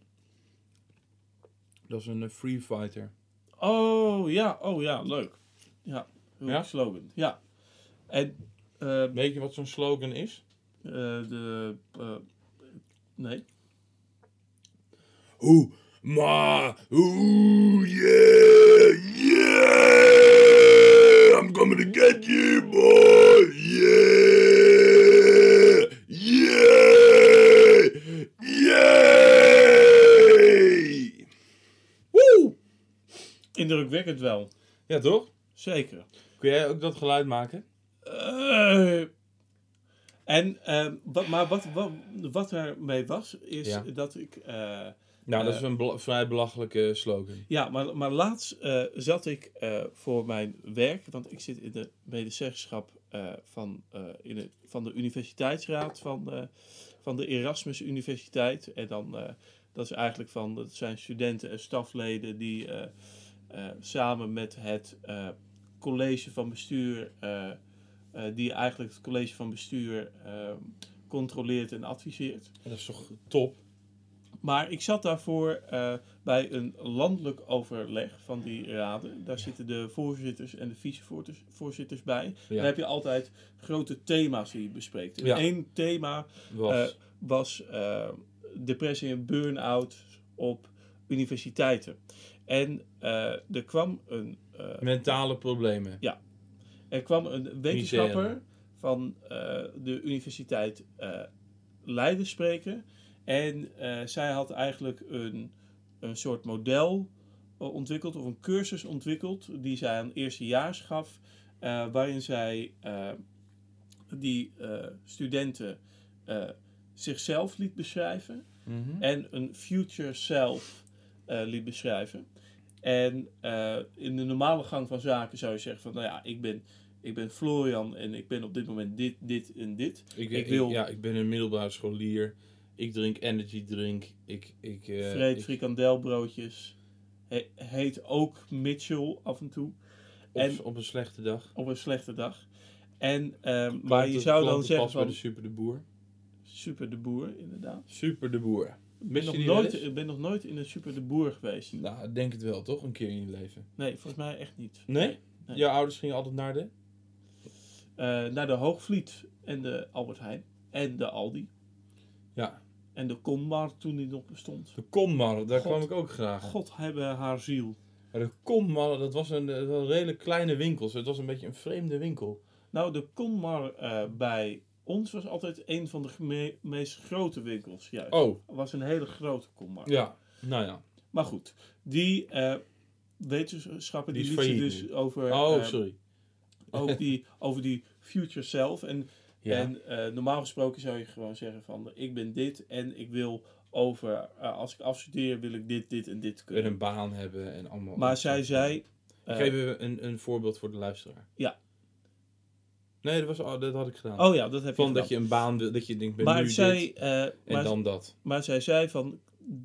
Dat is een eh, free fighter. Oh ja, oh ja, leuk. Ja, Ja? slogan. Ja. En eh, Weet je wat zo'n slogan is? eh, de. eh, nee. Hoe, maar, hoe, yeah, yeah, I'm coming to get you, boy, yeah, yeah, yeah. Woe! Indrukwekkend wel. Ja, toch? Zeker. Kun jij ook dat geluid maken? Eh, en, ehm, wat, maar wat, wat, wat er mee was, is Ja. dat ik. eh, Nou, dat Eh. is een bela- vrij belachelijke slogan. Ja, maar, maar laatst eh, zat ik eh, voor mijn werk, want ik zit in de medezeggenschap eh, van, eh, in het, van de universiteitsraad van, eh, van de Erasmus Universiteit. En dan, eh, dat is eigenlijk van, dat zijn studenten en stafleden die eh, eh, samen met het eh, college van bestuur, eh, eh, die eigenlijk het college van bestuur eh, controleert en adviseert. Dat is toch top? Maar ik zat daarvoor eh, bij een landelijk overleg van die raden. Daar zitten de voorzitters en de vicevoorzitters voorzitters bij. Daar heb je altijd grote thema's die je bespreekt. En Ja. één thema Was. eh, was eh, depressie en burn-out op universiteiten. En eh, er kwam een, eh, Mentale problemen. er kwam een wetenschapper van eh, de universiteit Leiden spreken. En zij had eigenlijk een, een soort model ontwikkeld, of een cursus ontwikkeld, die zij aan eerstejaars gaf, waarin zij die studenten zichzelf liet beschrijven Mhm. en een future self liet beschrijven. En eh, in de normale gang van zaken zou je zeggen van, nou ja, ik ben, ik ben Florian en ik ben op dit moment dit, dit en dit. Ik, Ik ik, wil- ja, ik ben een middelbare scholier. Ik drink energy drink. Ik, ik, eh, Vreet ik- frikandelbroodjes. He- heet ook Mitchell af en toe. op, en- op een slechte dag. Op een slechte dag. En, ehm, maar je zou dan zeggen van, de Super de Boer. super de boer, inderdaad. Super de Boer. Ik ben, nog nooit, ik ben nog nooit in een super de boer geweest. Nou, ik denk het wel, toch? Een keer in je leven. Nee, volgens mij echt niet. Nee? Nee. Jouw ouders gingen altijd naar de? Eh, naar de Hoogvliet en de Albert Heijn. En de Aldi. Ja. En de Konmar toen die nog bestond. De Kommarre, daar God. kwam ik ook graag. God hebben haar ziel. Maar de Kommarre, dat was een, dat was een redelijk kleine winkel. Dus het was een beetje een vreemde winkel. Nou, de Konmar eh, bij ons was altijd een van de meest grote winkels. Juist. Oh, was een hele grote kommarkt. ja. Nou ja. Maar goed, die eh, wetenschappen die, Die lieten dus nu. over, Oh, eh, sorry. over, die, over die future self. En, Ja. en eh, normaal gesproken zou je gewoon zeggen van ik ben dit en ik wil over, eh, als ik afstudeer wil ik dit, dit en dit En kunnen. een baan hebben en allemaal. Maar zij zei... Ik eh, geef even een, een voorbeeld voor de luisteraar. Ja. Nee, dat, was, al- dat had ik gedaan. oh ja, dat heb je Van dat gedaan. je een baan wil, dat je denkt, ben maar nu zij, dit eh, en maar, dan dat. maar zij zei van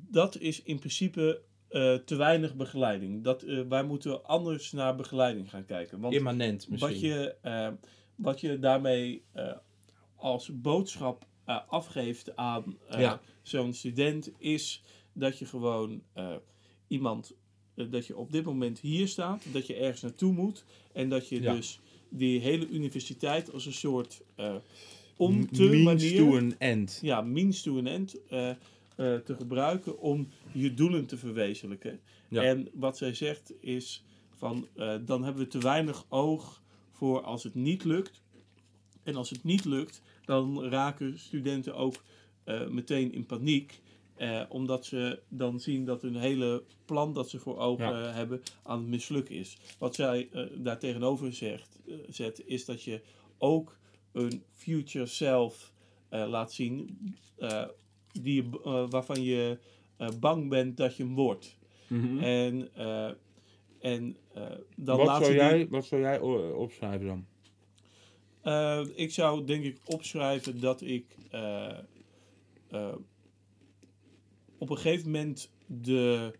dat is in principe eh, te weinig begeleiding. Dat, eh, wij moeten anders naar begeleiding gaan kijken. Want Immanent misschien. wat je, wat je daarmee als boodschap afgeeft aan Ja. zo'n student is dat je gewoon iemand, dat je op dit moment hier staat, dat je ergens naartoe moet en dat je Ja. dus die hele universiteit als een soort eh om te Means manier, to an end. ja, means to an end eh, eh, te gebruiken om je doelen te verwezenlijken. Ja. En wat zij zegt is van dan hebben we te weinig oog voor als het niet lukt. En als het niet lukt, dan raken studenten ook meteen in paniek. Eh, omdat ze dan zien dat hun hele plan dat ze voor ogen Ja. hebben aan het mislukken is. Wat zij eh, daar tegenover zegt, eh, zet, is dat je ook een future self eh, laat zien eh, die, waarvan je eh, bang bent dat je hem wordt. Mhm. En, eh, en eh, dan wat, laat zou die- jij, wat zou jij opschrijven dan? Ik zou denk ik opschrijven dat ik op een gegeven moment de,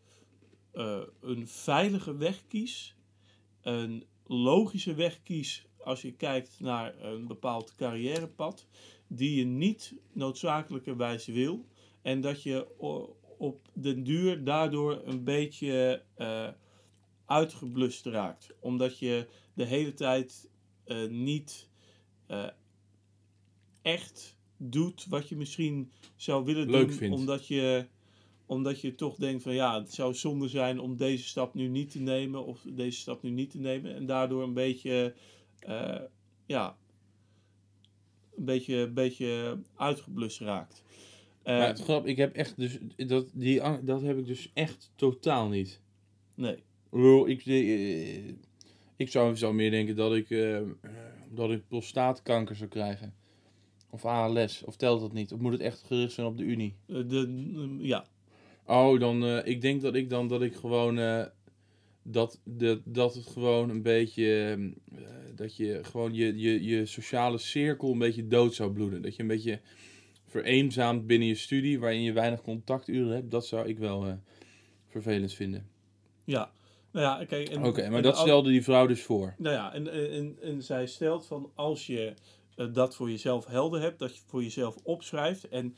eh, een veilige weg kies. Een logische weg kies als je kijkt naar een bepaald carrièrepad. Die je niet noodzakelijkerwijs wil. En dat je op den duur daardoor een beetje eh, uitgeblust raakt. Omdat je de hele tijd eh, niet echt doet wat je misschien zou willen Leuk doen. vindt. Omdat je, omdat je toch denkt van ja, het zou zonde zijn om deze stap nu niet te nemen. Of deze stap nu niet te nemen. En daardoor een beetje, eh, ja, een beetje, een beetje uitgeblust raakt. Eh, Maar het grap, ik heb echt dus, dat, die, dat heb ik dus echt totaal niet. nee. Ik eh, ik zou, zou meer denken dat ik, eh, dat ik prostaatkanker zou krijgen. Of ALS, of telt dat niet? Of moet het echt gericht zijn op de Unie? De, mm, ja, Oh, dan, eh, ik denk dat ik dan, dat ik gewoon, eh, dat, de, dat het gewoon een beetje, eh, dat je gewoon je, je, je sociale cirkel een beetje dood zou bloeden. Dat je een beetje vereenzaamt binnen je studie, waarin je weinig contacturen hebt. Dat zou ik wel vervelend vinden. ja. Nou ja, en- Oké, maar en dat stelde die vrouw dus voor. Nou ja, en, en, en zij stelt van als je dat voor jezelf helder hebt, dat je voor jezelf opschrijft en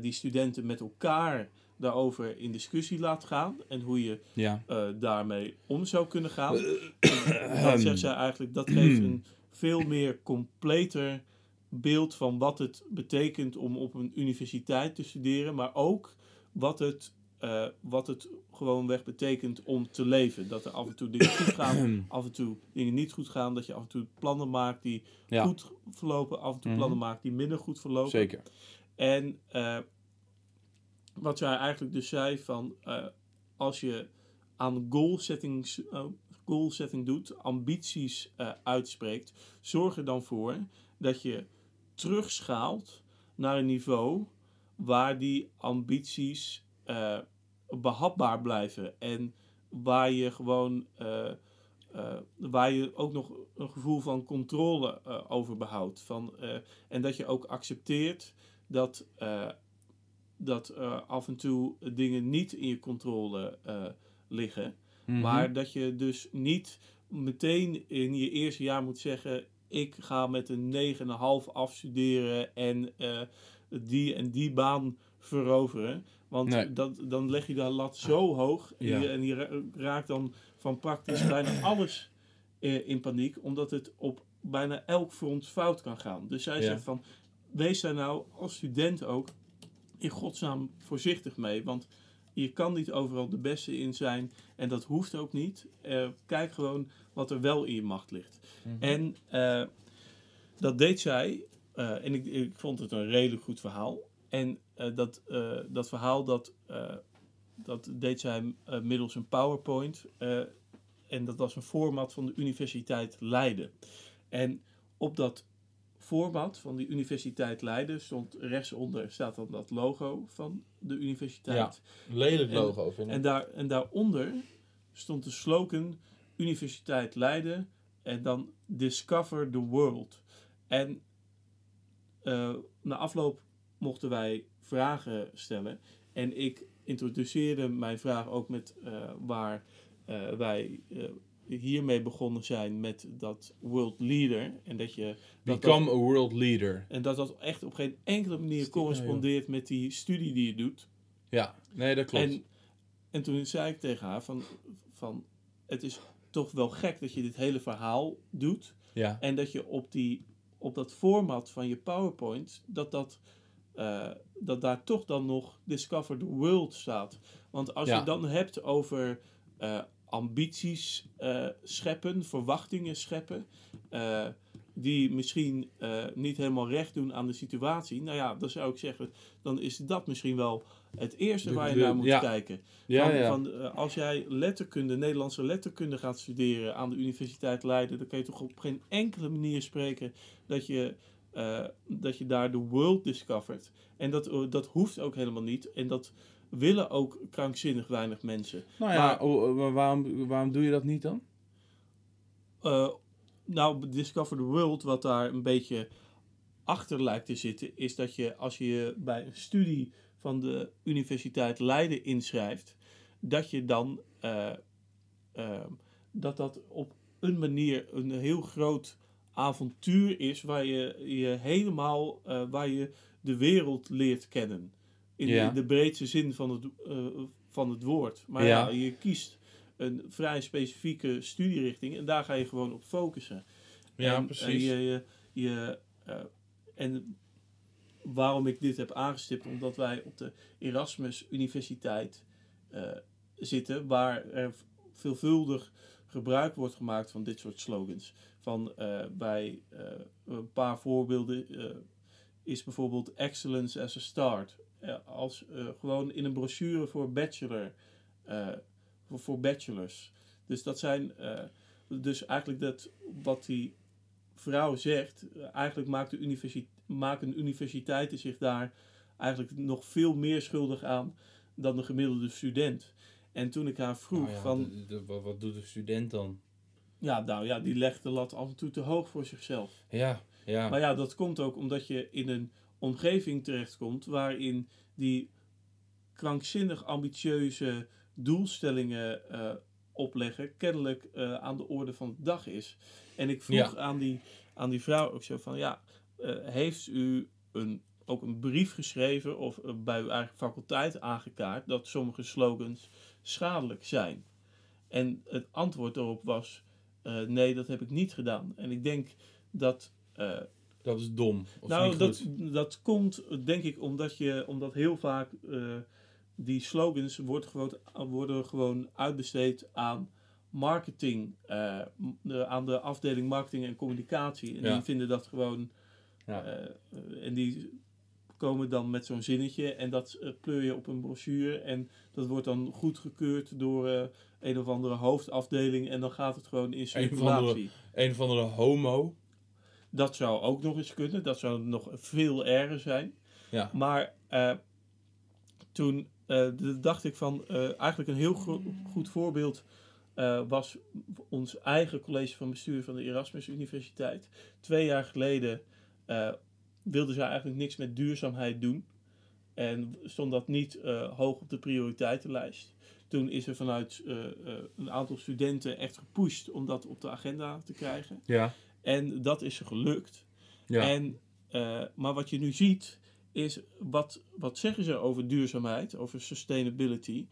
die studenten met elkaar daarover in discussie laat gaan en hoe je Ja. eh, daarmee om zou kunnen gaan. dan zegt zij eigenlijk dat geeft een veel meer completer beeld van wat het betekent om op een universiteit te studeren, maar ook wat het, eh, wat het gewoonweg betekent om te leven. Dat er af en toe dingen goed gaan, af en toe dingen niet goed gaan, dat je af en toe plannen maakt die Ja. goed verlopen, af en toe Mhm. plannen maakt die minder goed verlopen. Zeker. En eh, wat zij eigenlijk dus zei van eh, als je aan goal, settings, eh, goal setting doet, ambities eh, uitspreekt, zorg er dan voor dat je terugschaalt naar een niveau waar die ambities eh, behapbaar blijven en waar je gewoon waar je ook nog een gevoel van controle over behoudt. Van, en dat je ook accepteert dat, dat er af en toe dingen niet in je controle eh, liggen. Mhm. Maar dat je dus niet meteen in je eerste jaar moet zeggen: ik ga met een 9,5 afstuderen en eh, die en die baan veroveren. Want Nee. dat, dan leg je de lat zo hoog en, Ja. je, en je ra- raakt dan van praktisch bijna alles in paniek, omdat het op bijna elk front fout kan gaan. Dus zij Ja. zegt van, wees daar nou als student ook in godsnaam voorzichtig mee, want je kan niet overal de beste in zijn en dat hoeft ook niet. Eh, kijk gewoon wat er wel in je macht ligt. Mhm. En eh, dat deed zij eh, en ik, ik vond het een redelijk goed verhaal. En dat, dat verhaal dat, dat deed zij middels een PowerPoint. en dat was een format van de Universiteit Leiden. En op dat format van die Universiteit Leiden stond rechtsonder staat dan dat logo van de universiteit. Lelijk En- logo, vind ik. En, daar, en daaronder stond de slogan Universiteit Leiden en dan Discover the World. En eh, na afloop mochten wij vragen stellen. En ik introduceerde mijn vraag ook met eh, waar eh, wij hiermee begonnen zijn met dat World Leader. En dat je dat Become dat, a world leader. en dat dat echt op geen enkele manier correspondeert met die studie die je doet. Ja, nee, dat klopt. En, en toen zei ik tegen haar van, van het is toch wel gek dat je dit hele verhaal doet. ja. En dat je op, die, op dat format van je PowerPoint, dat, dat, eh, dat daar toch dan nog Discover the World staat. Want als Ja. je dan hebt over eh, ambities eh, scheppen, verwachtingen scheppen, eh, die misschien eh, niet helemaal recht doen aan de situatie. Nou ja, dan zou ik zeggen, dan is dat misschien wel het eerste De- waar je de- naar moet ja. kijken. Ja, Van, ja. van, als jij letterkunde, Nederlandse letterkunde gaat studeren aan de Universiteit Leiden, dan kun je toch op geen enkele manier spreken dat je, dat je daar de world discovert. En dat, dat hoeft ook helemaal niet. En dat willen ook krankzinnig weinig mensen. nou ja, maar- waarom, waarom doe je dat niet dan? Eh, nou, Discover the World, wat daar een beetje achter lijkt te zitten, is dat je als je je bij een studie van de Universiteit Leiden inschrijft, dat je dan eh, eh, dat dat op een manier een heel groot avontuur is waar je je helemaal waar je de wereld leert kennen. In Ja. de, de breedste zin van het, eh, van het woord. Maar ja. Ja. je kiest een vrij specifieke studierichting en daar ga je gewoon op focussen. Ja, En, precies. En, je, je, je, eh, en waarom ik dit heb aangestipt, omdat wij op de Erasmus Universiteit eh, zitten, waar er veelvuldig gebruik wordt gemaakt van dit soort slogans. Van eh, bij eh, een paar voorbeelden eh, is bijvoorbeeld Excellence as a Start. Eh, als eh, gewoon in een brochure voor bachelor, eh, voor, voor bachelors. Dus dat zijn, dus eigenlijk dat wat die vrouw zegt, eigenlijk maakt de universiteit, maken universiteiten zich daar eigenlijk nog veel meer schuldig aan dan de gemiddelde student. En toen ik haar vroeg Nou ja, van, de- de- wat, wat doet de student dan? ja, nou ja, die legt de lat af en toe te hoog voor zichzelf. Ja, ja. Maar ja, dat komt ook omdat je in een omgeving terechtkomt waarin die krankzinnig ambitieuze doelstellingen eh, opleggen kennelijk eh, aan de orde van de dag is. En ik vroeg Ja. aan, die, aan die vrouw ook zo van, ja, eh, heeft u een, ook een brief geschreven of bij uw eigen faculteit aangekaart dat sommige slogans schadelijk zijn? En het antwoord daarop was, nee, dat heb ik niet gedaan. En ik denk dat dat is dom. Of nou, dat, dat komt denk ik omdat, je, omdat heel vaak eh, die slogans wordt gewoon, worden gewoon uitbesteed aan marketing, eh, de- aan de afdeling marketing en communicatie. En Ja. die vinden dat gewoon, Ja. eh, en die komen dan met zo'n zinnetje en dat pleur je op een brochure en dat wordt dan goedgekeurd door een of andere hoofdafdeling en dan gaat het gewoon in Een circulatie. of andere- Een of andere homo. Dat zou ook nog eens kunnen. Dat zou nog veel erger zijn. Ja. Maar eh, toen eh, dacht ik van... eh, eigenlijk een heel goed voorbeeld was ons eigen college van bestuur van de Erasmus Universiteit. Twee jaar geleden wilden zij eigenlijk niks met duurzaamheid doen. En stond dat niet hoog op de prioriteitenlijst. Toen is er vanuit een aantal studenten echt gepusht om dat op de agenda te krijgen. Ja. En dat is gelukt. Ja. En, eh, maar wat je nu ziet, is wat, wat zeggen ze over duurzaamheid, over sustainability?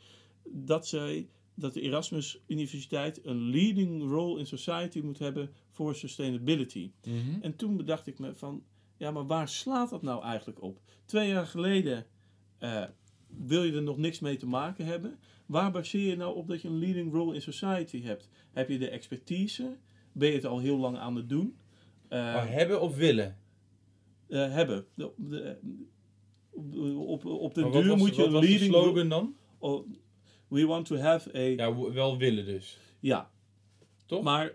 Dat, zij, dat de Erasmus Universiteit een leading role in society moet hebben voor sustainability. Mhm. En toen bedacht ik me van, ja, maar waar slaat dat nou eigenlijk op? Twee jaar geleden eh, wil je er nog niks mee te maken hebben. Waar baseer je nou op dat je een leading role in society hebt? Heb je de expertise? Ben je het al heel lang aan het doen? Eh, Maar hebben of willen? eh, hebben. De, de- op, op, de Maar duur was- moet je een leading slogan dan? oh, we want to have a Ja, wel willen dus. ja. Toch? Maar,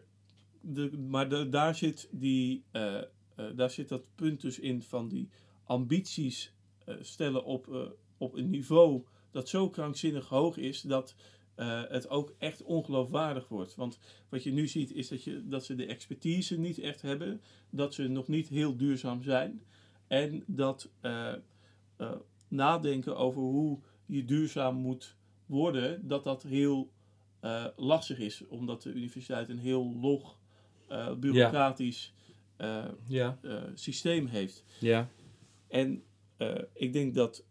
de, maar de, daar, zit die, eh, daar zit dat punt dus in van die ambities stellen op, op een niveau dat zo krankzinnig hoog is dat eh, het ook echt ongeloofwaardig wordt. Want wat je nu ziet is dat, je, dat ze de expertise niet echt hebben, dat ze nog niet heel duurzaam zijn en dat eh, eh, nadenken over hoe je duurzaam moet worden, dat dat heel lastig is, omdat de universiteit een heel log, bureaucratisch Ja. systeem heeft. Ja. En ik denk dat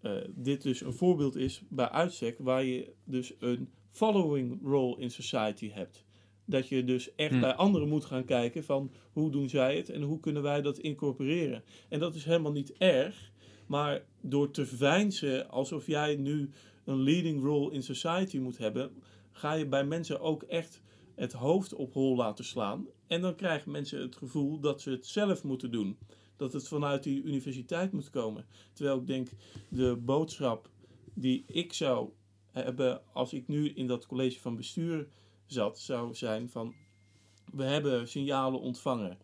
eh, dit dus een voorbeeld is bij uitstek waar je dus een following role in society hebt. Dat je dus echt Hm. bij anderen moet gaan kijken van hoe doen zij het en hoe kunnen wij dat incorporeren. En dat is helemaal niet erg, maar door te veinzen alsof jij nu een leading role in society moet hebben, ga je bij mensen ook echt het hoofd op hol laten slaan. En dan krijgen mensen het gevoel dat ze het zelf moeten doen. Dat het vanuit die universiteit moet komen. Terwijl ik denk, de boodschap die ik zou hebben als ik nu in dat college van bestuur zat, zou zijn van we hebben signalen ontvangen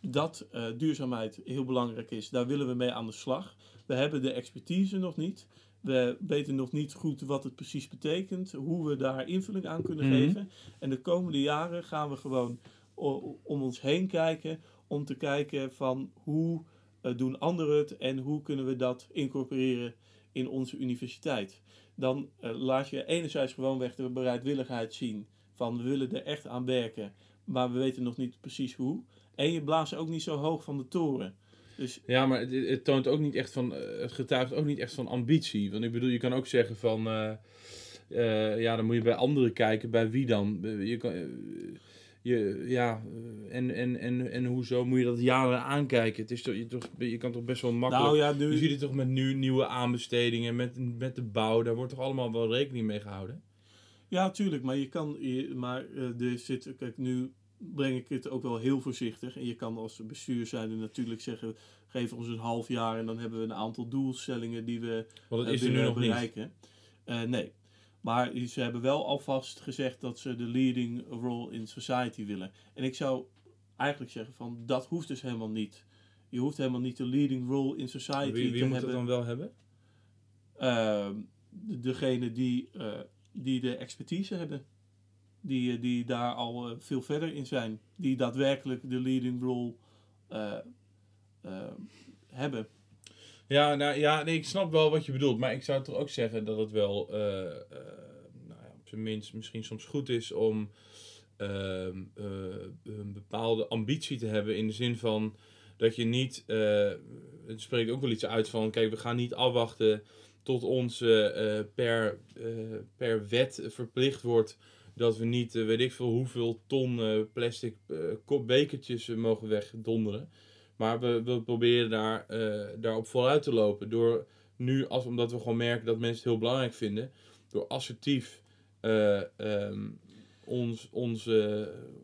dat eh, duurzaamheid heel belangrijk is. Daar willen we mee aan de slag. We hebben de expertise nog niet. We weten nog niet goed wat het precies betekent, hoe we daar invulling aan kunnen Mhm. geven. En de komende jaren gaan we gewoon om ons heen kijken, om te kijken van hoe eh, doen anderen het en hoe kunnen we dat incorporeren in onze universiteit. Dan eh, laat je enerzijds gewoonweg de bereidwilligheid zien van we willen er echt aan werken, maar we weten nog niet precies hoe. En je blaast ook niet zo hoog van de toren. Dus Ja, maar het, toont ook niet echt van, eh, het getuigt ook niet echt van ambitie. Want ik bedoel, je kan ook zeggen van, ja, dan moet je bij anderen kijken, bij wie dan? Je kan, je, ja, eh, en, en, en, en hoezo moet je dat jaren aankijken? Het is toch, je, toch, je kan toch best wel makkelijk... nou ja, nu, Je ziet het toch met nu, nieuwe aanbestedingen, met, met de bouw, daar wordt toch allemaal wel rekening mee gehouden? Ja, tuurlijk, maar je kan, je, maar eh, er zit, kijk, nu breng ik het ook wel heel voorzichtig. En je kan als bestuur zijn natuurlijk zeggen, geef ons een half jaar en dan hebben we een aantal doelstellingen die we Want dat eh, is er nu nog niet. bereiken. Eh, nee, maar ze hebben wel alvast gezegd dat ze de leading role in society willen. En ik zou eigenlijk zeggen van, dat hoeft dus helemaal niet. Je hoeft helemaal niet de leading role in society Wie, wie te moet hebben. dan wel hebben? Ehm, de- degene die, eh, die de expertise hebben. Die, eh, die daar al eh, veel verder in zijn. Die daadwerkelijk de leading role eh, eh, hebben. Ja, nou, ja nee, ik snap wel wat je bedoelt. Maar ik zou toch ook zeggen dat het wel, eh, eh, nou ja, op zijn minst misschien soms goed is om ehm, eh, een bepaalde ambitie te hebben. In de zin van dat je niet, het spreekt ook wel iets uit van, kijk, we gaan niet afwachten tot ons per, per wet verplicht wordt dat we niet, weet ik veel, hoeveel ton plastic bekertjes mogen wegdonderen. Maar we, we proberen daar, eh, daarop vooruit te lopen. Door nu, als, omdat we gewoon merken dat mensen het heel belangrijk vinden, door assertief eh, ehm, ons, ons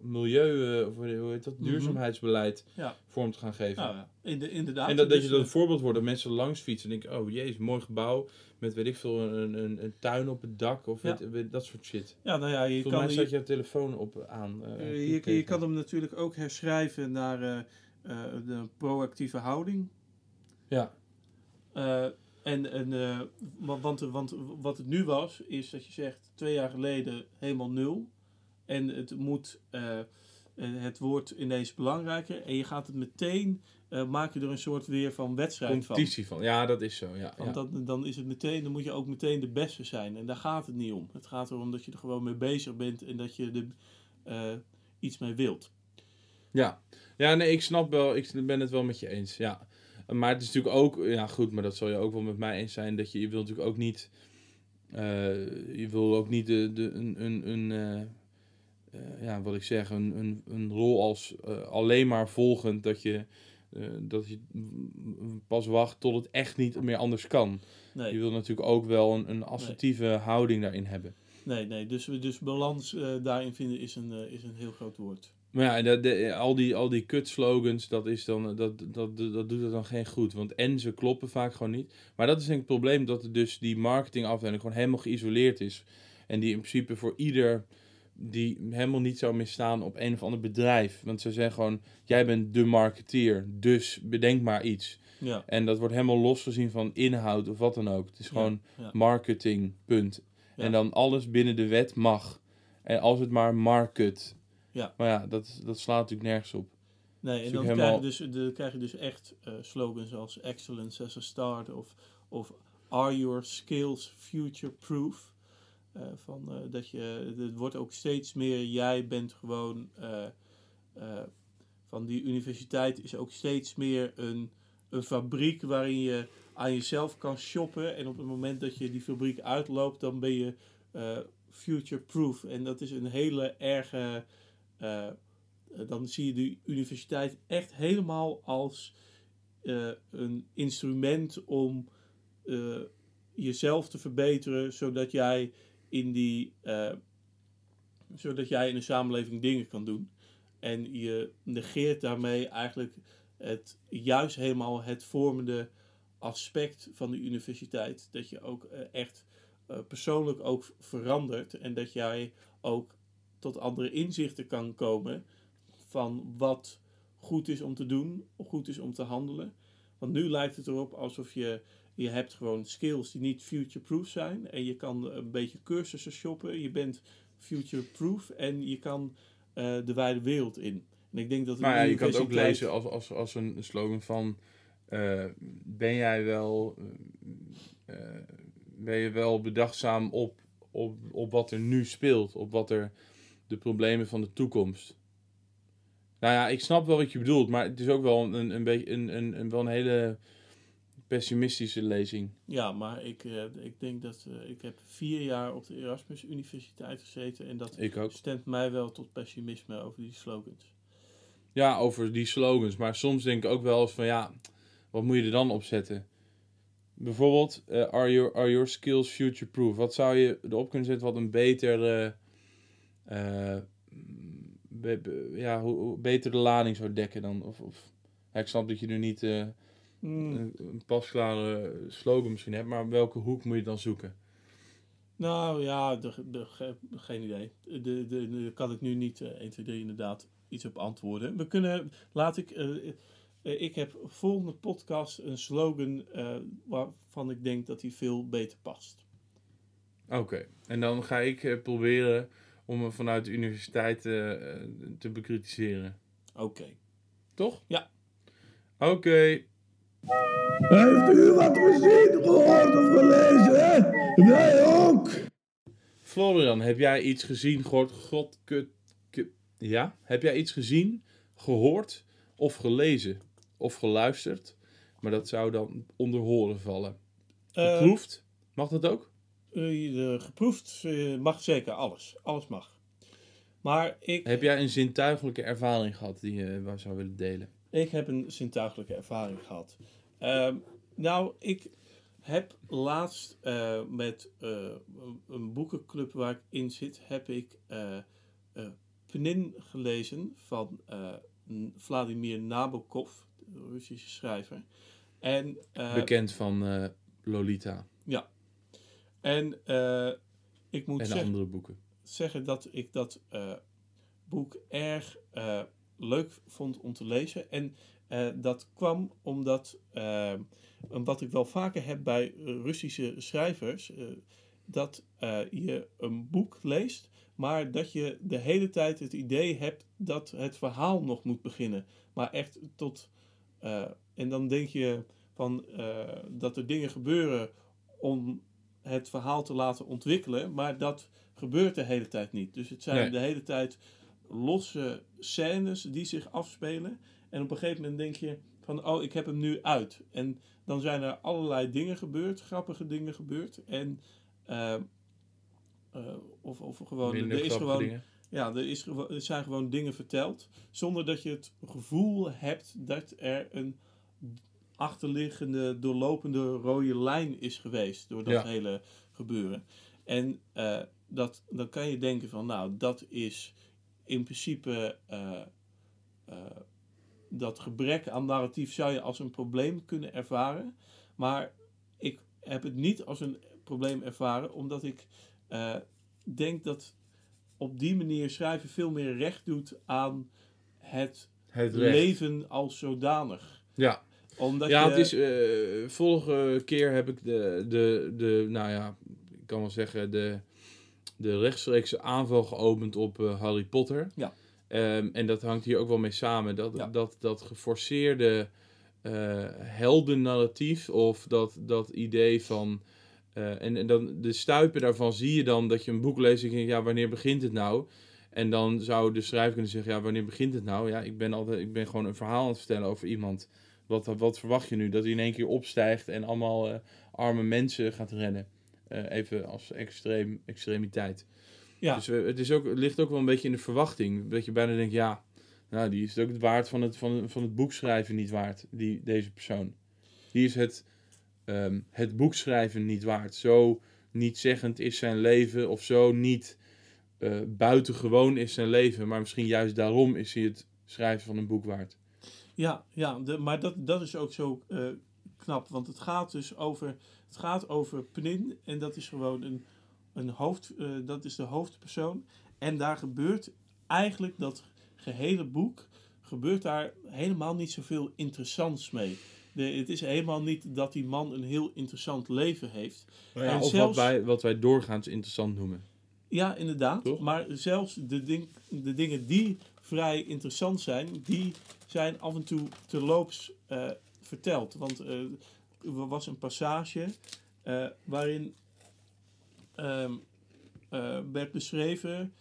milieu, eh, of hoe heet dat, Mhm. duurzaamheidsbeleid Ja. vorm te gaan geven. Nou ja, in de, inderdaad. en dat, dat Dus, je dat eh, een voorbeeld wordt, dat mensen langs fietsen en denken, oh jezus, mooi gebouw, met weet ik veel, een, een, een tuin op het dak of Ja. weet- weet- dat soort shit. ja, nou ja, je Volgens kan, mij je, staat je telefoon op aan. je, je kan hem natuurlijk ook herschrijven naar eh, eh, de proactieve houding. Ja. Eh, en, en, eh, wa- want, want wat het nu was, is dat je zegt twee jaar geleden helemaal nul. En het moet, het wordt ineens belangrijker. En je gaat het meteen, eh, maak je er een soort weer van wedstrijd van. Competitie van. Ja, dat is zo. Ja, Want ja. dan, dan is het meteen, dan moet je ook meteen de beste zijn. En daar gaat het niet om. Het gaat erom dat je er gewoon mee bezig bent en dat je er iets mee wilt. Ja. Ja, nee, ik snap wel, ik ben het wel met je eens. Ja. Maar het is natuurlijk ook, ja goed, maar dat zal je ook wel met mij eens zijn, dat je, je wil natuurlijk ook niet, eh, je wil ook niet de, de, een, een, een eh, eh, ja, wat ik zeg, een, een, een rol als alleen maar volgend, dat je, dat je pas wacht tot het echt niet meer anders kan. Nee. Je wil natuurlijk ook wel een, een assertieve houding daarin hebben. Nee, nee. Dus, dus balans daarin vinden is een, is een heel groot woord. Maar ja, de, de- al die, al die kutslogans, dat, is dan, eh, dat, dat, dat, doet het dan geen goed. Want en ze kloppen vaak gewoon niet. Maar dat is denk ik het probleem, dat er dus die marketingafdeling gewoon helemaal geïsoleerd is. En die in principe voor ieder die helemaal niet zou misstaan op een of ander bedrijf. Want ze zeggen gewoon, jij bent de marketeer, dus bedenk maar iets. Ja, En dat wordt helemaal losgezien van inhoud of wat dan ook. Het is gewoon ja. marketing, punt. Ja. En dan alles binnen de wet mag. En als het maar market. Ja. Maar ja, dat, dat slaat natuurlijk nergens op. Nee, en natuurlijk dan, helemaal- krijg, je dus, dan krijg je dus echt eh, slogans als Excellence as a Start of, of Are Your Skills Future Proof? Eh, van, eh, dat je, het wordt ook steeds meer, jij bent gewoon, van die universiteit is ook steeds meer een, een fabriek waarin je aan jezelf kan shoppen. En op het moment dat je die fabriek uitloopt, dan ben je future proof. En dat is een hele erge. Eh, eh, dan zie je de universiteit echt helemaal als eh, een instrument om jezelf te verbeteren, zodat jij in die, zodat jij in de samenleving dingen kan doen. En je negeert daarmee eigenlijk het, juist helemaal het vormende aspect van de universiteit. Dat je ook echt persoonlijk ook verandert en dat jij ook tot andere inzichten kan komen van wat goed is om te doen, goed is om te handelen. Want nu lijkt het erop alsof je, je hebt gewoon skills die niet future-proof zijn. En je kan een beetje cursussen shoppen. Je bent future-proof en je kan eh, de wijde wereld in. En ik denk dat Maar ja, je kan het ook lezen als, als, als een slogan van... eh, ben jij wel... eh, ben je wel bedachtzaam op, op, op wat er nu speelt? Op wat er de problemen van de toekomst... Nou ja, ik snap wel wat je bedoelt, maar het is ook wel een, een, beetje een, een, een, wel een hele pessimistische lezing. Ja, maar ik, eh, ik denk dat eh, ik heb vier jaar op de Erasmus Universiteit gezeten en dat stemt mij wel tot pessimisme over die slogans. Ja, over die slogans. Maar soms denk ik ook wel eens van ja, wat moet je er dan op zetten? Bijvoorbeeld, eh, are, your, are your skills future proof? Wat zou je erop kunnen zetten wat een betere, eh, be- be- ja, hoe, hoe- betere lading zou dekken dan? Of, of, ja, ik snap dat je nu niet eh, Hmm. een, een pasklare slogan misschien hebt, maar welke hoek moet je dan zoeken? Nou ja, de, de, ge- geen idee. De, de, de, daar kan ik nu niet eh 1, 2, 3 inderdaad iets op antwoorden. We kunnen, laat ik, eh, eh, ik heb volgende podcast een slogan eh, waarvan ik denk dat die veel beter past. Oké, en dan ga ik eh, proberen om hem vanuit de universiteit eh, eh, te bekritiseren. Oké. Toch? Ja. Oké. Heeft u wat gezien, gehoord of gelezen? Wij ook. Florian, heb jij iets gezien, gehoord, god, kut, kut- ja? Heb jij iets gezien, gehoord of gelezen of geluisterd? Maar dat zou dan onder horen vallen. Eh, Geproefd? Mag dat ook? De geproefd eh, mag zeker alles. Alles mag. Maar ik, Heb jij een zintuigelijke ervaring gehad die je waar zou willen delen? Ik heb een zintuigelijke ervaring gehad. Ehm, nou, ik heb laatst met een- boekenclub waar ik in zit, heb ik Penin gelezen van Vladimir Nabokov, de Russische schrijver. En, Bekend van Lolita Ja. En eh, ik moet en zeggen andere boeken. zeggen dat ik dat eh, boek erg eh, leuk vond om te lezen. En dat kwam omdat, wat ik wel vaker heb bij Russische schrijvers, dat je een boek leest, maar dat je de hele tijd het idee hebt dat het verhaal nog moet beginnen. Maar echt tot. en dan denk je van dat er dingen gebeuren om het verhaal te laten ontwikkelen, maar dat gebeurt de hele tijd niet. Dus het zijn Nee. de hele tijd losse scènes die zich afspelen. En op een gegeven moment denk je van, oh, ik heb hem nu uit. En dan zijn er allerlei dingen gebeurd, grappige dingen gebeurd. En, eh, eh, of, of gewoon, Minder er is gewoon, dingen. ja, er, is, er zijn gewoon dingen verteld. Zonder dat je het gevoel hebt dat er een achterliggende, doorlopende rode lijn is geweest. Door dat Ja. hele gebeuren. En eh, dat, dan kan je denken van, nou, dat is in principe eh, eh, dat gebrek aan narratief zou je als een probleem kunnen ervaren. Maar ik heb het niet als een probleem ervaren, omdat ik denk dat op die manier schrijven veel meer recht doet aan het Het leven als zodanig. Ja, Omdat ja je, het is, eh, vorige keer heb ik de, de, de, nou ja, ik kan wel zeggen, de, de rechtstreekse aanval geopend op eh, Harry Potter. Ja. Ehm, en dat hangt hier ook wel mee samen. Dat, Ja. dat, dat geforceerde eh heldennarratief of dat, dat idee van... en, en dan de stuipen daarvan zie je dan dat je een boek leest en je denkt, ja, wanneer begint het nou? En dan zou de schrijver kunnen zeggen, ja, wanneer begint het nou? Ja, ik ben, altijd, ik ben gewoon een verhaal aan het vertellen over iemand. Wat, wat verwacht je nu? Dat hij in één keer opstijgt en allemaal eh, arme mensen gaat rennen. Eh, even als extreem, extremiteit. Ja. Dus eh, het, is ook, het ligt ook wel een beetje in de verwachting. Dat je bijna denkt, ja, nou, die is het ook het waard van het, van, van het boekschrijven niet waard, die, deze persoon. Die is het, ehm, het boekschrijven niet waard. Zo niet zeggend is zijn leven of zo niet buitengewoon is zijn leven. Maar misschien juist daarom is hij het schrijven van een boek waard. Ja, ja de, maar dat, dat is ook zo eh, knap. Want het gaat dus over, het gaat over Pnin. En dat is gewoon een, een hoofd, eh, dat is de hoofdpersoon. En daar gebeurt eigenlijk dat gehele boek, gebeurt daar helemaal niet zoveel interessants mee. De, het is helemaal niet dat die man een heel interessant leven heeft. Nou ja, En of zelfs- wat, wij, wat wij doorgaans interessant noemen. Ja, inderdaad. Toch? Maar zelfs de, ding, de dingen die vrij interessant zijn, die zijn af en toe terloops eh verteld. Want eh, er was een passage eh, waarin ehm, eh, werd beschreven,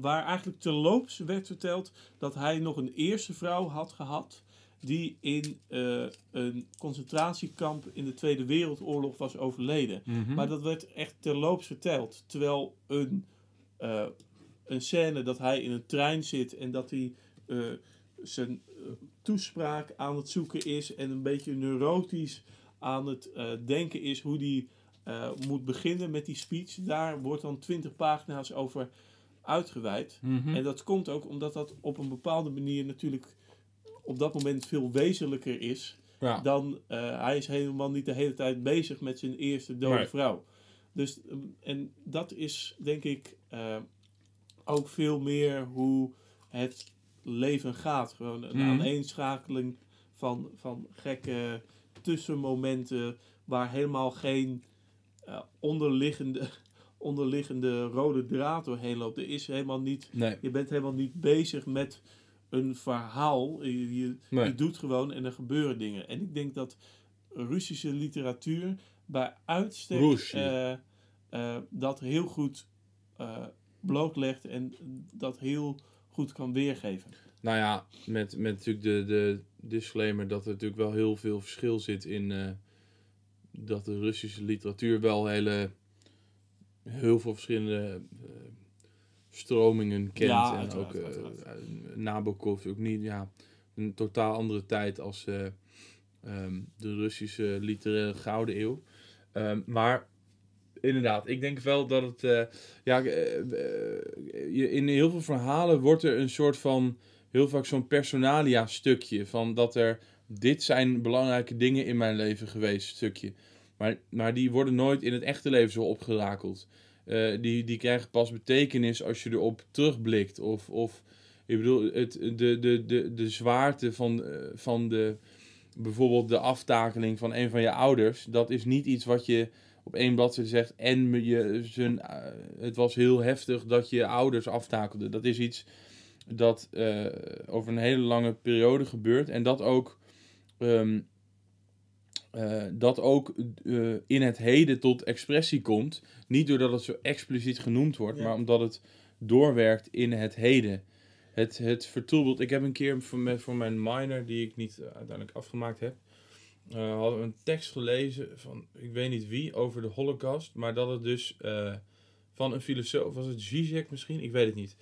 waar eigenlijk terloops werd verteld dat hij nog een eerste vrouw had gehad die in een concentratiekamp in de Tweede Wereldoorlog was overleden. Maar dat werd echt terloops verteld. Terwijl een, een scène dat hij in een trein zit en dat hij eh, zijn eh, toespraak aan het zoeken is en een beetje neurotisch aan het eh, denken is hoe hij eh, moet beginnen met die speech. Daar wordt dan twintig pagina's over uitgeweid. En dat komt ook omdat dat op een bepaalde manier natuurlijk op dat moment veel wezenlijker is Ja. dan hij is helemaal niet de hele tijd bezig met zijn eerste dode Nee. vrouw. Dus, ehm, en dat is denk ik ook veel meer hoe het leven gaat. Gewoon een Mhm. aaneenschakeling van, van gekke tussenmomenten waar helemaal geen eh, onderliggende, onderliggende rode draad doorheen loopt. Er is helemaal niet Nee. je bent helemaal niet bezig met een verhaal. Je, je, Nee. je doet gewoon en er gebeuren dingen. En ik denk dat Russische literatuur bij uitstek eh, eh, dat heel goed blootlegt en dat heel goed kan weergeven. Nou ja, met, met natuurlijk de, de disclaimer dat er natuurlijk wel heel veel verschil zit in eh, dat de Russische literatuur wel hele, heel veel verschillende eh, stromingen kent. Ja, en ook eh, Nabokov ook niet, ja, een totaal andere tijd als eh, ehm, de Russische literaire gouden eeuw. Ehm, maar inderdaad, ik denk wel dat het, eh, ja, eh, eh, in heel veel verhalen wordt er een soort van heel vaak zo'n personalia stukje. Van dat er, dit zijn belangrijke dingen in mijn leven geweest, stukje. Maar, maar die worden nooit in het echte leven zo opgerakeld. Die, die krijgen pas betekenis als je erop terugblikt. Of, of ik bedoel, het, de, de, de, de zwaarte van, van de, bijvoorbeeld de aftakeling van een van je ouders. Dat is niet iets wat je op één bladzijde zegt. En je, zijn, eh, het was heel heftig dat je ouders aftakelden. Dat is iets dat eh, over een hele lange periode gebeurt. En dat ook, ehm, eh, dat ook in het heden tot expressie komt. Niet doordat het zo expliciet genoemd wordt, Ja. maar omdat het doorwerkt in het heden. Het, het vertroebelt. Ik heb een keer voor, mijn- voor mijn minor, die ik niet uiteindelijk afgemaakt heb, eh, hadden we een tekst gelezen van, ik weet niet wie, over de holocaust. Maar dat het dus eh, van een filosoof, was het Zizek misschien? Ik weet het niet.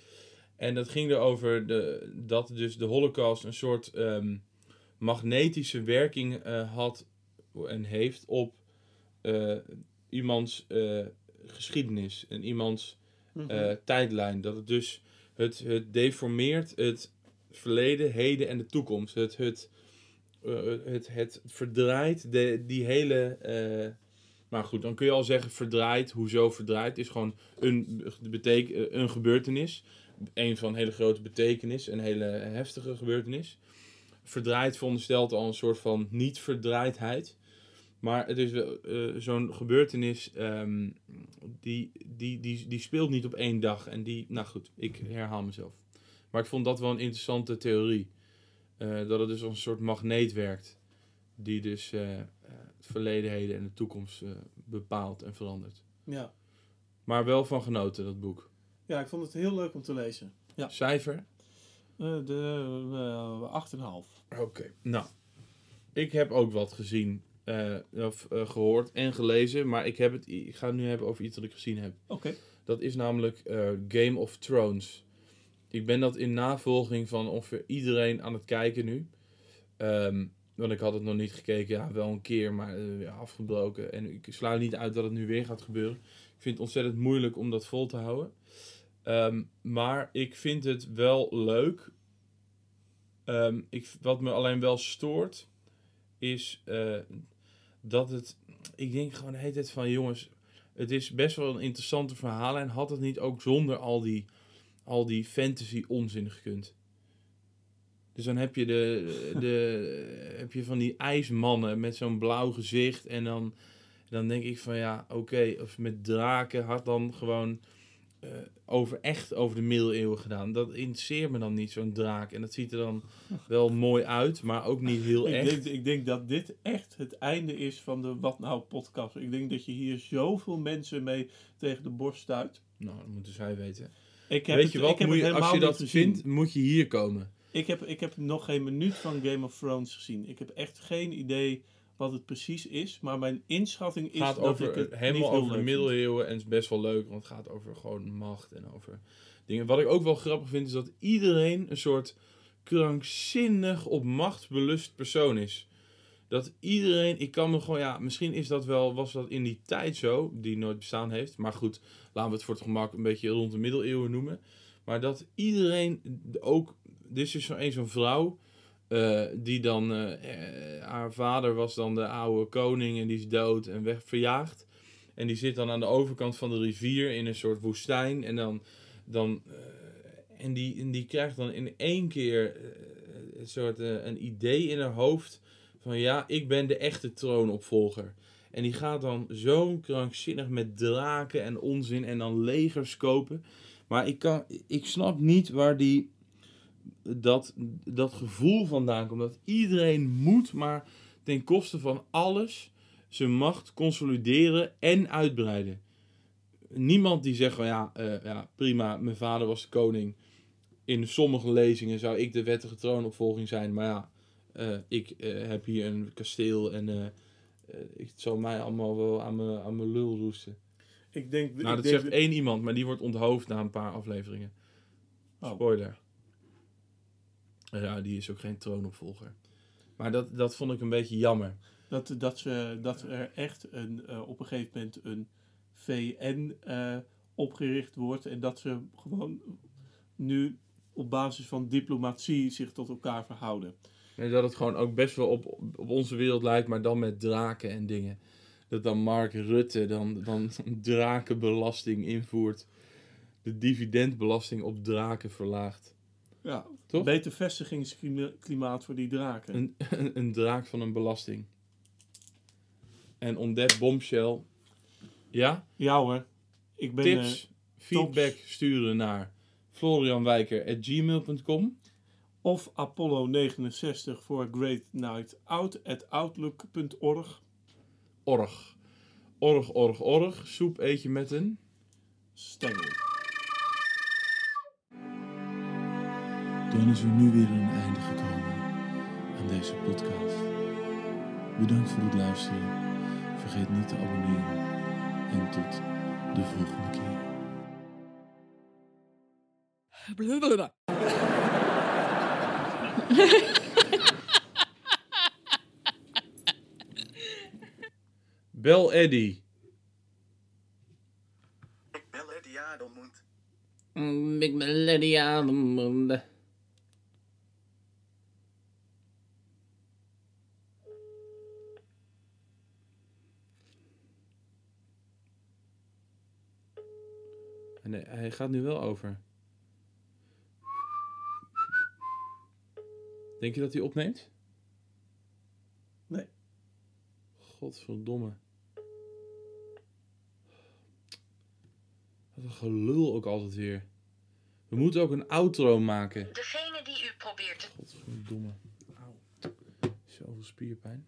En dat ging erover de, dat dus de holocaust een soort ehm, magnetische werking eh, had en heeft op iemands geschiedenis en iemands Mhm. tijdlijn. Dat het dus Het, het deformeert het verleden, heden en de toekomst. Het, het, het, het verdraait de, die hele. eh, maar goed, dan kun je al zeggen verdraait. Hoezo verdraait? Is gewoon een, betek, eh, een gebeurtenis. Een van hele grote betekenis. Een hele heftige gebeurtenis. Verdraait veronderstelt al een soort van niet-verdraaidheid. Maar het is eh, zo'n gebeurtenis ehm, die, die, die, die speelt niet op één dag. En die, nou goed, ik herhaal mezelf. Maar ik vond dat wel een interessante theorie. Eh, dat het dus als een soort magneet werkt. Die dus eh, het verleden, heden en de toekomst bepaalt en verandert. Ja. Maar wel van genoten, dat boek. ja, ik vond het heel leuk om te lezen. Ja. Cijfer? De uh, 8,5. Oké. Nou, ik heb ook wat gezien, of eh, gehoord en gelezen. Maar ik, heb het, ik ga het nu hebben over iets dat ik gezien heb. Oké. Dat is namelijk Game of Thrones. Ik ben dat in navolging van ongeveer iedereen aan het kijken nu. Ehm, want ik had het nog niet gekeken, ja, wel een keer, maar eh, ja, afgebroken. En ik sluit niet uit dat het nu weer gaat gebeuren. Ik vind het ontzettend moeilijk om dat vol te houden. Ehm, maar ik vind het wel leuk. Ehm, ik, wat me alleen wel stoort, is eh, dat het. Ik denk gewoon de hele tijd van jongens, het is best wel een interessante verhaal. En had het niet ook zonder al die, al die fantasy onzin gekund. Dus dan heb je, de, de, heb je van die ijsmannen met zo'n blauw gezicht. En dan, dan denk ik van ja, oké, of met draken had dan gewoon eh, over, echt over de middeleeuwen gedaan. Dat interesseert me dan niet, zo'n draak. En dat ziet er dan wel mooi uit, maar ook niet heel Ik echt. denk, ik denk dat dit echt het einde is van de Wat Nou podcast. Ik denk dat je hier zoveel mensen mee tegen de borst stuit. Nou, dat moeten zij weten. Ik heb Weet het, je wat, moet je, als je dat vindt, moet je hier komen. Ik heb, ik heb nog geen minuut van Game of Thrones gezien. Ik heb echt geen idee wat het precies is. Maar mijn inschatting is gaat dat over, ik het helemaal over de middeleeuwen en het is best wel leuk, want het gaat over gewoon macht en over dingen. Wat ik ook wel grappig vind, is dat iedereen een soort krankzinnig op macht belust persoon is. Dat iedereen, ik kan me gewoon, ja, misschien is dat wel, was dat in die tijd zo, die nooit bestaan heeft. Maar goed, laten we het voor het gemak een beetje rond de middeleeuwen noemen. Maar dat iedereen ook, dit is zo een zo'n vrouw, eh, die dan, eh, haar vader was dan de oude koning en die is dood en weg verjaagd. En die zit dan aan de overkant van de rivier in een soort woestijn. En dan, dan eh, en, die, en die krijgt dan in één keer een soort een idee in haar hoofd van ja, ik ben de echte troonopvolger. En die gaat dan zo krankzinnig met draken en onzin en dan legers kopen. Maar ik, kan, ik snap niet waar die dat, dat gevoel vandaan komt. Dat iedereen moet maar ten koste van alles zijn macht consolideren en uitbreiden. Niemand die zegt van ja, eh, ja, prima, mijn vader was de koning. In sommige lezingen zou ik de wettige troonopvolging zijn. Maar ja, ik eh, heb hier een kasteel en eh, eh, het zal mij allemaal wel aan mijn, aan mijn lul roesten. Ik denk, Nou, ik dat denk zegt één iemand, maar die wordt onthoofd na een paar afleveringen. Oh. Spoiler. Ja, die is ook geen troonopvolger. Maar dat, dat vond ik een beetje jammer. dat, dat, ze, dat er echt een, eh, op een gegeven moment een VN eh, opgericht wordt. En dat ze gewoon nu op basis van diplomatie zich tot elkaar verhouden. En dat het gewoon ook best wel op, op onze wereld lijkt, maar dan met draken en dingen. Dat dan Mark Rutte dan, dan drakenbelasting invoert. De dividendbelasting op draken verlaagt. Ja, Toch? beter vestigingsklimaat voor die draken. Een, een draak van een belasting. En on that bombshell. Ja? Ja hoor, ik ben... eh, Tips, feedback sturen naar florianwijker.gmail.com. of Apollo 69 voor Great Night Out at outlook.org. Org. Org, org, org. Soep eet je met een... Stengel. Dan is er nu weer een einde gekomen aan deze podcast. Bedankt voor het luisteren. Vergeet niet te abonneren. En tot de volgende keer. Bel Eddy. Ik bel Eddie Adelmoend. Mm, Ik ben Lady Adem. En hij gaat nu wel over. Denk je dat hij opneemt? Nee. Godverdomme. Wat een gelul ook altijd weer. We moeten ook een outro maken. Degene die u probeert te Godverdomme. Auw. Zoveel spierpijn.